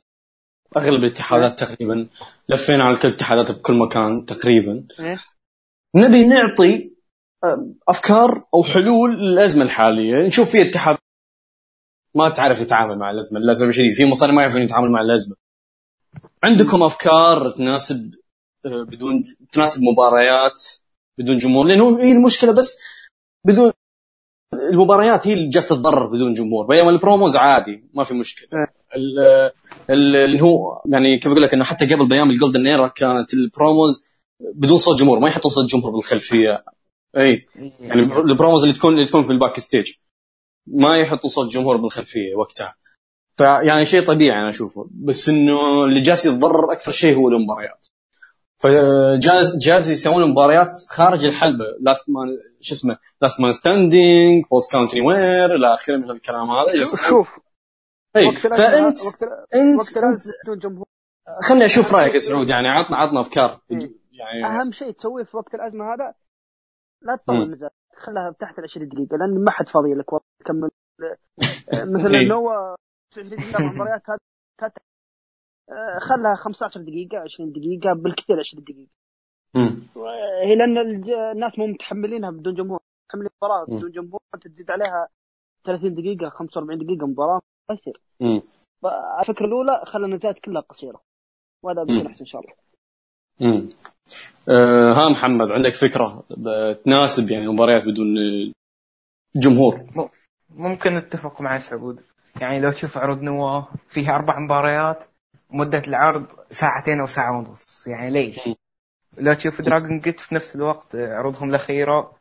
[SPEAKER 1] أغلب الاتحادات تقريبا لفينا على كل الاتحادات بكل مكان تقريبا. إيه؟ نبي نعطي آه، أفكار أو حلول للأزمة الحالية. نشوف في اتحاد ما تعرف يتعامل مع الأزمة. للاسف الشديد في مصاري ما يعرفون يتعامل مع الأزمة. عندكم أفكار تناسب آه، بدون تناسب مباريات بدون جمهور؟ لأنه هي المشكلة بس بدون المباريات هي اللي جالسة تتضرر بدون جمهور بينما ال promos عادي ما في مشكلة. إيه. اللي هو يعني كيف أقول لك إنه حتى قبل بايام ال golden era كانت ال promos بدون صوت جمهور ما يحطون صوت جمهور بالخلفية. إي. يعني ال promos اللي تكون اللي تكون في ال backstage ما يحطوا صوت جمهور بالخلفية وقتها. فيعني شيء طبيعي أنا أشوفه. بس إنه اللي جالس يتضرر أكثر شيء هو المباريات. فجالس جالس يسوون مباريات خارج الحلبة. last man شو اسمه؟ last man standing falls count anywhere إلى آخره من الكلام هذا.
[SPEAKER 3] شوف
[SPEAKER 1] اي فانت وقت انت, خليني أشوف رأيك يا سعود. يعني عطنا عطنا أفكار.
[SPEAKER 3] يعني أهم شيء تسويه في وقت الأزمة هذا لا تطول النزال خلها تحت ال 20 دقيقة لأن ما حد فاضي لك تكمل مثلا نوا 20 دقيقه المباريات هذه خلها 15 دقيقة 20 دقيقة بالكثير 20 دقيقة. هي لأن الناس مو متحملينها بدون جمهور. متحملين مباراه بدون جمهور انت تزيد عليها 30 دقيقة 45 دقيقة مباراة ما يصير. الفكرة الأولى خلى النزالات كلها قصيرة. وهذا بيكون أحسن إن شاء الله.
[SPEAKER 1] امم آه ها محمد عندك فكرة؟ تناسب يعني مباريات بدون جمهور.
[SPEAKER 2] ممكن نتفق مع سعود. يعني لو تشوف عروض نواه فيها أربع مباريات مدة العرض ساعتين أو ساعة ونص يعني ليش؟ لو تشوف دراجون جيت في نفس الوقت عروضهم الأخيرة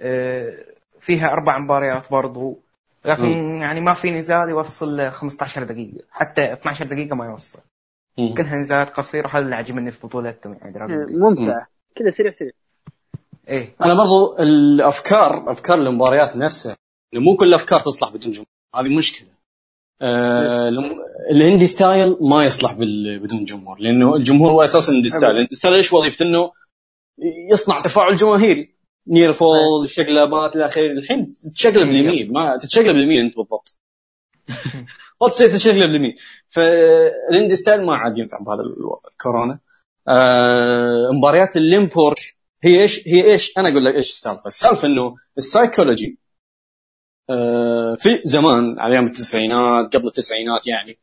[SPEAKER 2] آه، فيها أربع مباريات برضو لكن. يعني ما في نزال يوصل 15 دقيقة حتى 12 دقيقة ما يوصل. كلها نزالات قصيرة هذا اللي عجبني في بطولتهم يعني
[SPEAKER 3] Dragon ممتع. كذا سريع سريع.
[SPEAKER 1] إيه. أنا برضو الأفكار أفكار المباريات نفسها مو كل الأفكار تصلح بدون جمهور هذه مشكلة. آه ال indie style ما يصلح بدون جمهور لأنه الجمهور هو أساسا ال indie style. ال indie style إيش وظيفته؟ إنه يصنع تفاعل جماهيري. near falls شقلبات إلى آخره. الحين تتشقلب لمين ما تتشقلب لمين أنت بالضبط. ما تصير تتشقلب لمين فال indie style ما عاد ينفع بهذا الكورونا آه مباريات ال limb work هي إيش هي إيش؟ أنا أقول لك إيش السالفة. السالفة إنه السايكولوجي في زمان على أيام التسعينات قبل التسعينات يعني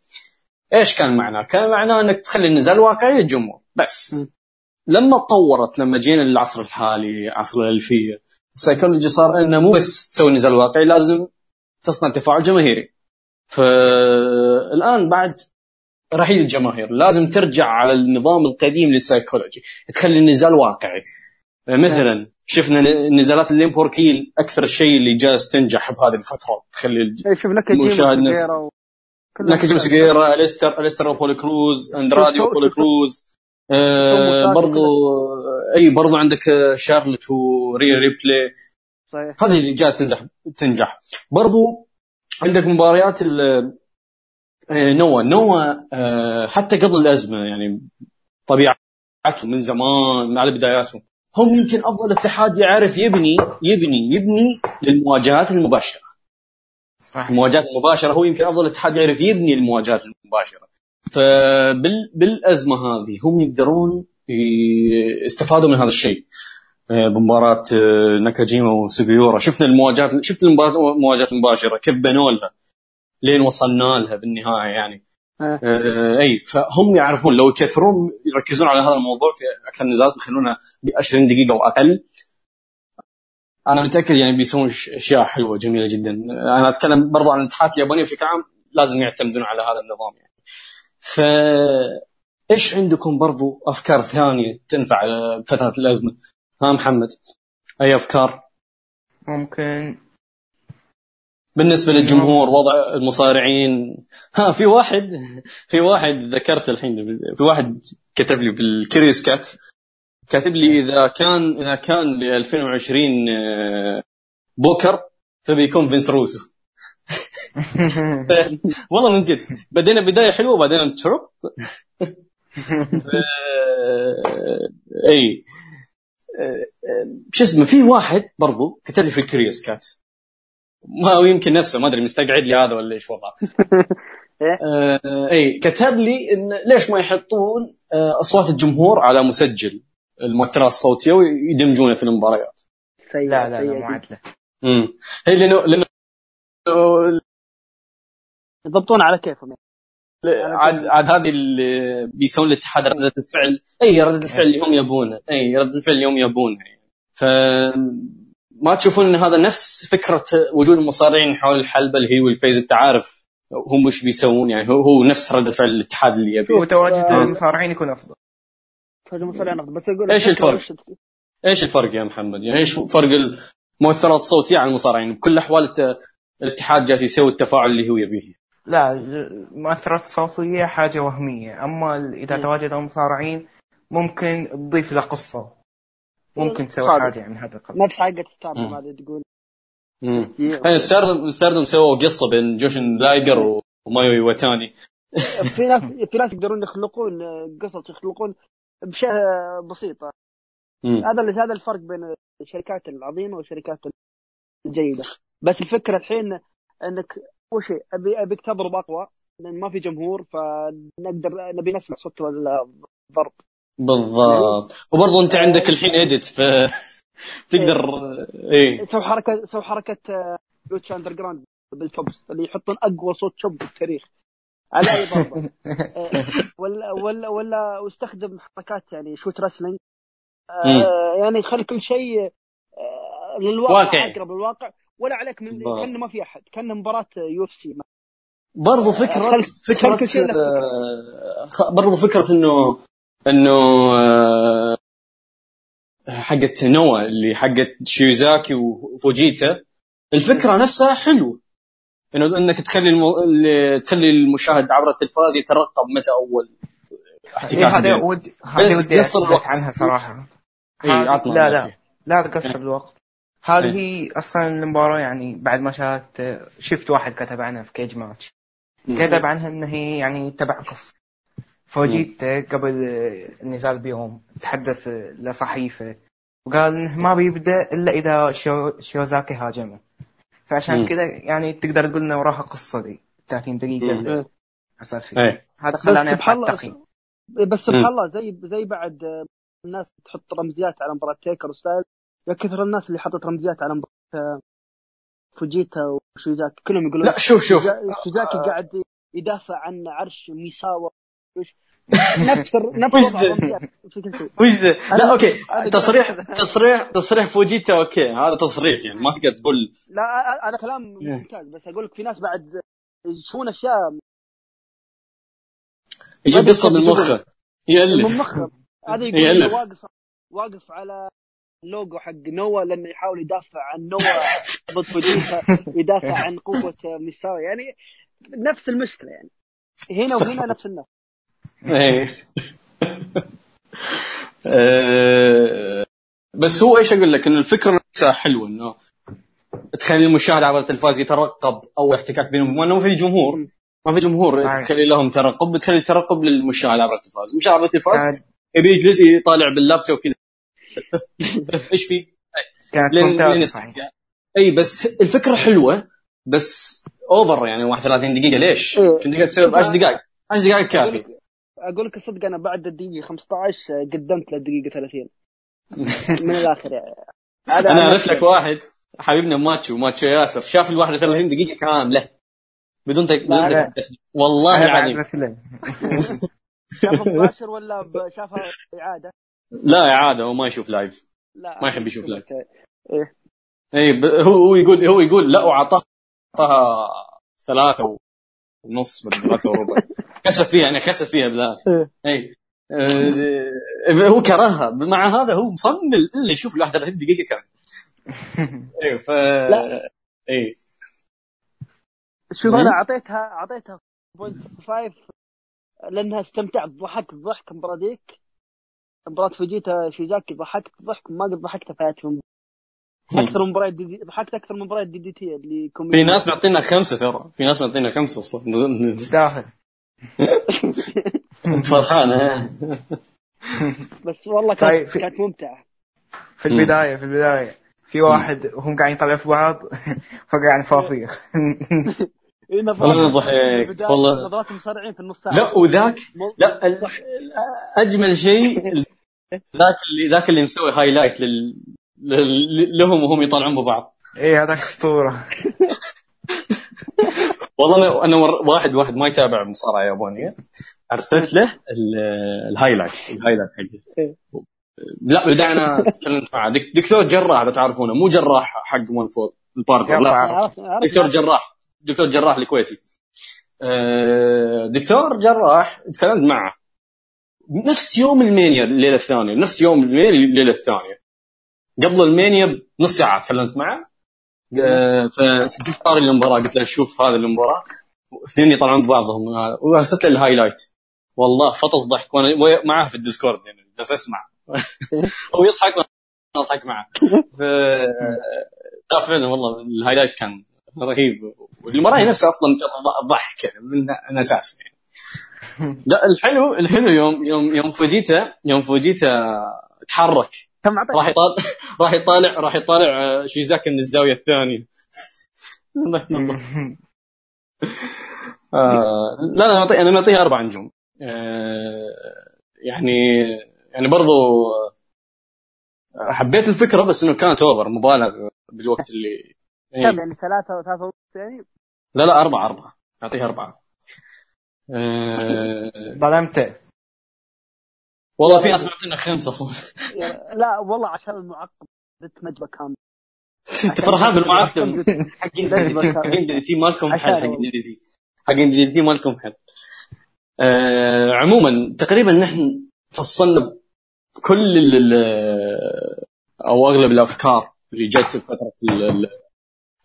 [SPEAKER 1] إيش كان معناه؟ كان معناه إنك تخلي النزال واقعي للجمهور بس م. لما تطورت لما جينا للعصر الحالي عصر الألفية السيكولوجي صار إنه مو بس تسوي نزال واقعي لازم تصنع تفاعل جماهيري. فالآن بعد رحيل الجماهير. لازم ترجع على النظام القديم للسيكولوجي. تخلي النزال واقعي. مثلا شفنا نزالات ال limb work أكثر شيء اللي جالس تنجح بهذه الفترة. تخلي
[SPEAKER 3] شفنا المشاهد نفس
[SPEAKER 1] ناكاجيما سجيرا أليستر أليستر وأبولو كروز أندرادي وأبولو كروز. آه برضو أي برضو عندك آه، شارلت وريا ريبلي. صحيح. هذه اللي جالس تنجح تنجح. برضو عندك مباريات آه، نوا نوا آه، حتى قبل الأزمة يعني طبيعته من زمان على بداياتهم هم يمكن أفضل اتحاد يعرف يبني يبني يبني للمواجهات المباشرة. صح المواجهات المباشرة هو يمكن أفضل اتحاد يعرف يبني المواجهات المباشرة. فبالازمه هذه هم يقدرون يستفادوا من هذا الشيء. آه، بمباراة آه، ناكاجيما وسوغيورا. شفنا المواجهات شفت المواجهات المباشرة كيف بنوا لها؟ لين وصلنا لها بالنهاية يعني. آه. آه أي فهم يعرفون لو يكثرون يركزون على هذا الموضوع في أكثر نزالات يخلونها ب 20 دقيقة واقل أنا متأكد يعني بيسوون أشياء حلوة جميلة جدا أنا أتكلم برضو عن الاتحادات اليابانيه بشكل عام لازم يعتمدون على هذا النظام يعني ف إيش عندكم برضو أفكار ثانية تنفع فتره الأزمة ها محمد أي أفكار؟
[SPEAKER 2] ممكن
[SPEAKER 1] بالنسبة للجمهور وضع المصارعين. ها في واحد في واحد ذكرت الحين في واحد كتب لي بالكريس كات كاتب لي إذا كان إذا كان ب 2020 آه، بوكر فبيكون فينس روسو. والله من جد. بدينا بداية حلوة وبعدين تروب. إي. شو اسمه في واحد برضو كتب لي في الكريوس كات. ما هو يمكن نفسه ما أدري مستقعد لي هذا ولا إيش وضعه. آه، اي كتب لي إن ليش ما يحطون آه، أصوات الجمهور على مسجل المؤثرات الصوتية ويدمجونها في المباريات.
[SPEAKER 2] لا لا لا معادله
[SPEAKER 1] امم هي لأنه لأنه
[SPEAKER 3] يضبطون على كيفهم.
[SPEAKER 1] عاد عاد هذه اللي بيسوون الاتحاد ردة الفعل. اي ردة الفعل اللي هم يبونها اي ردة الفعل اللي هم يبونها ف ما تشوفون إن هذا نفس فكرة وجود المصارعين حول الحلبة اللي هي والفيز أنت عارف هم وش بيسوون يعني هو, هو نفس رده فعل الاتحاد اللي يبيه
[SPEAKER 2] هو تواجد آه. المصارعين يكون أفضل
[SPEAKER 3] تواجد المصارعين أفضل بس أقول
[SPEAKER 1] إيش الفرق؟ إيش الفرق يا محمد؟ يعني إيش فرق المؤثرات الصوتيه عن المصارعين؟ بكل الاحوال الاتحاد جالس يسوي التفاعل اللي هو يبيه
[SPEAKER 2] لا المؤثرات الصوتية حاجة وهمية أما إذا تواجد المصارعين ممكن تضيف له قصة ممكن تسوي حاجة يعني هذا القبل
[SPEAKER 3] نفس حقه Stardom هذه تقول.
[SPEAKER 1] امم Stardom Stardom سووا قصة بين جوشن لايجر ومايو وتاني
[SPEAKER 3] في ناس في ناس يقدرون يخلقون قصص يخلقون بشيء بسيطه هذا هذا الفرق بين الشركات العظيمة والشركات الجيدة. بس الفكرة الحين إنك أول شيء ابي أبيك تضرب أقوى لأن ما في جمهور فنقدر نبي نسمع صوت الضرب.
[SPEAKER 1] بالضبط. وبرضه أنت عندك الحين ايديت ف تقدر إيه.
[SPEAKER 3] سوي حركة سوي حركة Lucha Underground بال chops اللي يحطون أقوى صوت chop في التاريخ. على أي ضربة. إيه، ولا ولا ولا واستخدم حركات يعني shoot wrestling آه يعني خلي كل شيء آه للواقع أقرب للواقع. ولا عليك من كأنه ما في أحد كأنه مباراة UFC
[SPEAKER 1] برضو فكرة فكرة آه برضو فكرة إنه إنه آه حقت نوا اللي حقت شيوزاكي وفوجيتا. الفكرة نفسها حلوة. إنه إنك تخلي المو... تخلي المشاهد عبر التلفاز يترقب متى أول
[SPEAKER 2] احتكاك هذا ودي هذا ودي عنها صراحة. إيه لا لا لا تقصر الوقت. هذه هي أصلا المباراة يعني بعد ما شاهدت شفت واحد كتب عنها في كيج ماتش. كتب عنها انها هي يعني تبع قصة. فوجيتا قبل النزال بيوم تحدث لصحيفه وقال انه ما بيبدأ إلا إذا شو شيوزاكي هاجمه فعشان كذا يعني تقدر تقول إنه وراها قصة دي. 30 دقيقة حصل فيه. هذا خلاني الله
[SPEAKER 3] بس سبحان الله زي زي بعد الناس تحط رمزيات على مباراة تيكر وستايلز يا كثر الناس اللي حطت رمزيات على مباراة فوجيتا وشيزاكي كلهم يقولون
[SPEAKER 1] لا شوف شوف.
[SPEAKER 3] شيزاكي آه. قاعد يدافع عن عرش ميساوا نفس نفس
[SPEAKER 1] وش ذا؟ لا okay. تصريح تصريح تصريح فوجيتا okay. هذا تصريح يعني ما تقدر تقول.
[SPEAKER 3] لا هذا كلام ممتاز بس أقول لك في ناس بعد يشوفون أشياء
[SPEAKER 1] يجيب قصة من مخه.
[SPEAKER 3] يألف. من مخه. هذا يقول واقف واقف على اللوجو حق نوا لأنه يحاول يدافع عن نوا ضد فوجيتا يدافع عن قوة ميساوا يعني نفس المشكلة يعني. هنا وهنا نفس النفس
[SPEAKER 1] بس هو إيش أقول لك؟ انه الفكرة نفسها حلوة إنه تخلي المشاهد عبر التلفاز يترقب أو احتكاك بينهم ما في جمهور ما في جمهور تخلي لهم ترقب بتخلي ترقب للمشاهد عبر التلفاز. المشاهد عبر التلفاز يبي يجلس يطالع باللابتوب كذا إيش في؟
[SPEAKER 2] كانت ممتازة
[SPEAKER 1] إي بس الفكرة حلوة بس over يعني 31 دقيقة ليش؟ إيه. كنت تقدر تسوي 10 دقائق. 10 دقائق كافي؟
[SPEAKER 3] أقول لك الصدق أنا بعد الدقيقة 15 قدمت للدقيقه 30 من الآخر يعني.
[SPEAKER 1] أنا أعرف لك واحد حبيبنا ماتشو ماتشو ياسر شاف ال 31 دقيقة كاملة. بدون تك... بدون تك... والله العظيم.
[SPEAKER 3] شافها مباشر ولا شافها إعادة؟
[SPEAKER 1] لا إعادة هو ما يشوف لايف لا ما يحب يشوف live
[SPEAKER 3] إيه.
[SPEAKER 1] إيه هو هو يقول هو يقول لا اعطاها ثلاثة ونص ثلاثة وربع. كسف فيها يعني كسف فيها بالله اي آه، هو كرهها مع هذا هو مصمم إلا يشوف ال 31 دقيقة كان أيوه ف اي
[SPEAKER 3] شوف أنا أعطيتها أعطيتها 0.5 لأنها استمتعت ضحكت ضحك المباراة ذيك. مباراة فوجيتا شيزاكي ضحكت ضحك ما قد ضحكت في حياتي أكثر مباراة دي دي ضحكت أكثر من مباراة DDT اللي
[SPEAKER 1] في ناس معطينا خمسة ترى. في ناس معطينا خمسة أصلا.
[SPEAKER 2] تستاهل.
[SPEAKER 1] فرحان
[SPEAKER 3] بس والله كانت, طيب في... كانت ممتعة.
[SPEAKER 2] في البداية في البداية في واحد وهم قاعدين يطلعوا في بعض فقع عن فافيخ
[SPEAKER 1] والله ضحك. والله.
[SPEAKER 3] نظرات المصارعين في النص ساعة.
[SPEAKER 1] لا وذاك لا أجمل شيء ذاك اللي ذاك اللي مسوي highlight لل... لهم وهم يطالعون ببعض.
[SPEAKER 2] إيه هذاك أسطورة.
[SPEAKER 1] والله أنا أنا واحد واحد ما يتابع مصارعه يابانيه أرسلت له ال highlight ال highlight حقه. لا بدأنا تكلمت معه دكتور جراح إذا تعرفونه. مو جراح حق One Fall ال partner لا. دكتور جراح. دكتور جراح الكويتي. آه، دكتور جراح تكلمت معه. نفس يوم المانيا الليلة الثانية. نفس يوم المانيا الليلة الثانية. قبل المانيا بنص ساعة تكلمت معه. فسجلت طاري المباراة قلت له شوف هذه المباراة. اثنين يطلعون ببعضهم. وارسلت له ال highlight. والله فطس ضحك. وأنا معاه في ال Discord يعني بس أسمع. هو يضحك وأنا أضحك معه. ف فعلا والله. ال highlight كان رهيب. والمباراة نفسها أصلا ضحك من الاساس يعني. لا الحلو الحلو يوم يوم يوم فوجيتا يوم فوجيتا تحرك. راح يطالع راح يطالع راح يطالع شيزاكا من الزاوية الثانية. آه لا لا أنا معطيها أربع نجوم. آه يعني يعني برضو حبيت الفكرة بس إنه كانت اوفر مبالغ بالوقت اللي
[SPEAKER 3] كم يعني ثلاثة وثلاثة ونص يعني؟
[SPEAKER 1] لا لا أربعة أربعة. أعطيها أربعة. أه... والله في ناس معطينا خمسة
[SPEAKER 3] لا والله عشان المعقب زدت مجبة كامل.
[SPEAKER 1] انت فرحان بالمعقب حقين DDT. مالكم حل حقين DDT. حقين DDT مالكم حل آه عموما تقريبا نحن فصلنا كل أو أغلب الأفكار اللي جت في فترة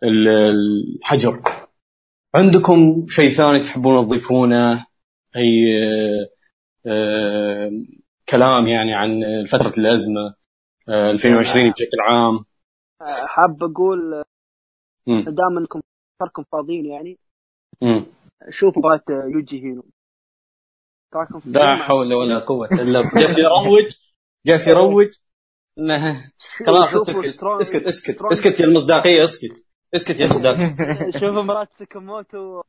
[SPEAKER 1] الحجر. عندكم شيء ثاني تحبون تضيفونه؟ أي آه، كلام يعني عن فترة الأزمة 2020 آه، بشكل عام.
[SPEAKER 3] حاب أقول دام أنكم صاركم فاضيين يعني شوفوا مباراة يوجي هينو
[SPEAKER 1] لا حول ولا قوة إلا جالس يروج جالس يروج. خلاص اسكت اسكت اسكت اسكت يا المصداقية اسكت اسكت يا مصداق
[SPEAKER 3] شوف مباراة ساكاموتو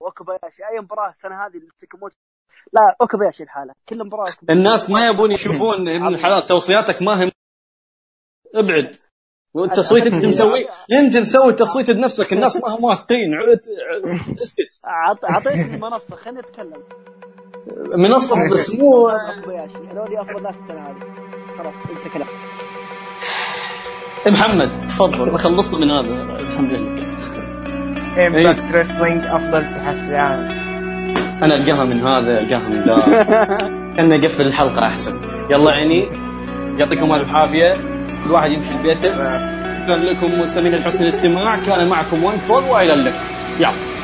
[SPEAKER 3] واوكاباياشي أي مباراة السنة هذه ساكاموتو لا اوكاباياشي الحالة كل مباراة
[SPEAKER 1] الناس ما يبون يشوفون الحالات توصياتك ما هي أبعد. والتصويت أنت مسوي أنت مسوي التصويت بنفسك الناس ما هم واثقين. اسكت.
[SPEAKER 3] اعطيتني منصة خليني أتكلم.
[SPEAKER 1] منصة بس مو
[SPEAKER 3] هذول أفضل ناس السنة هذه. خلاص أنت كلام.
[SPEAKER 1] محمد تفضل. خلصنا من هذا. الحمد لله.
[SPEAKER 2] Impact Wrestling أفضل العالم
[SPEAKER 1] أنا القاها من هذا القاها من ذا. كنا نقفل الحلقة أحسن. يلا عيني يعطيكم ألف عافية. كل واحد يمشي لبيته. شكرا لكم مستمعين لحسن الاستماع. كان معكم One Fall وإلى اللقاء. يلا.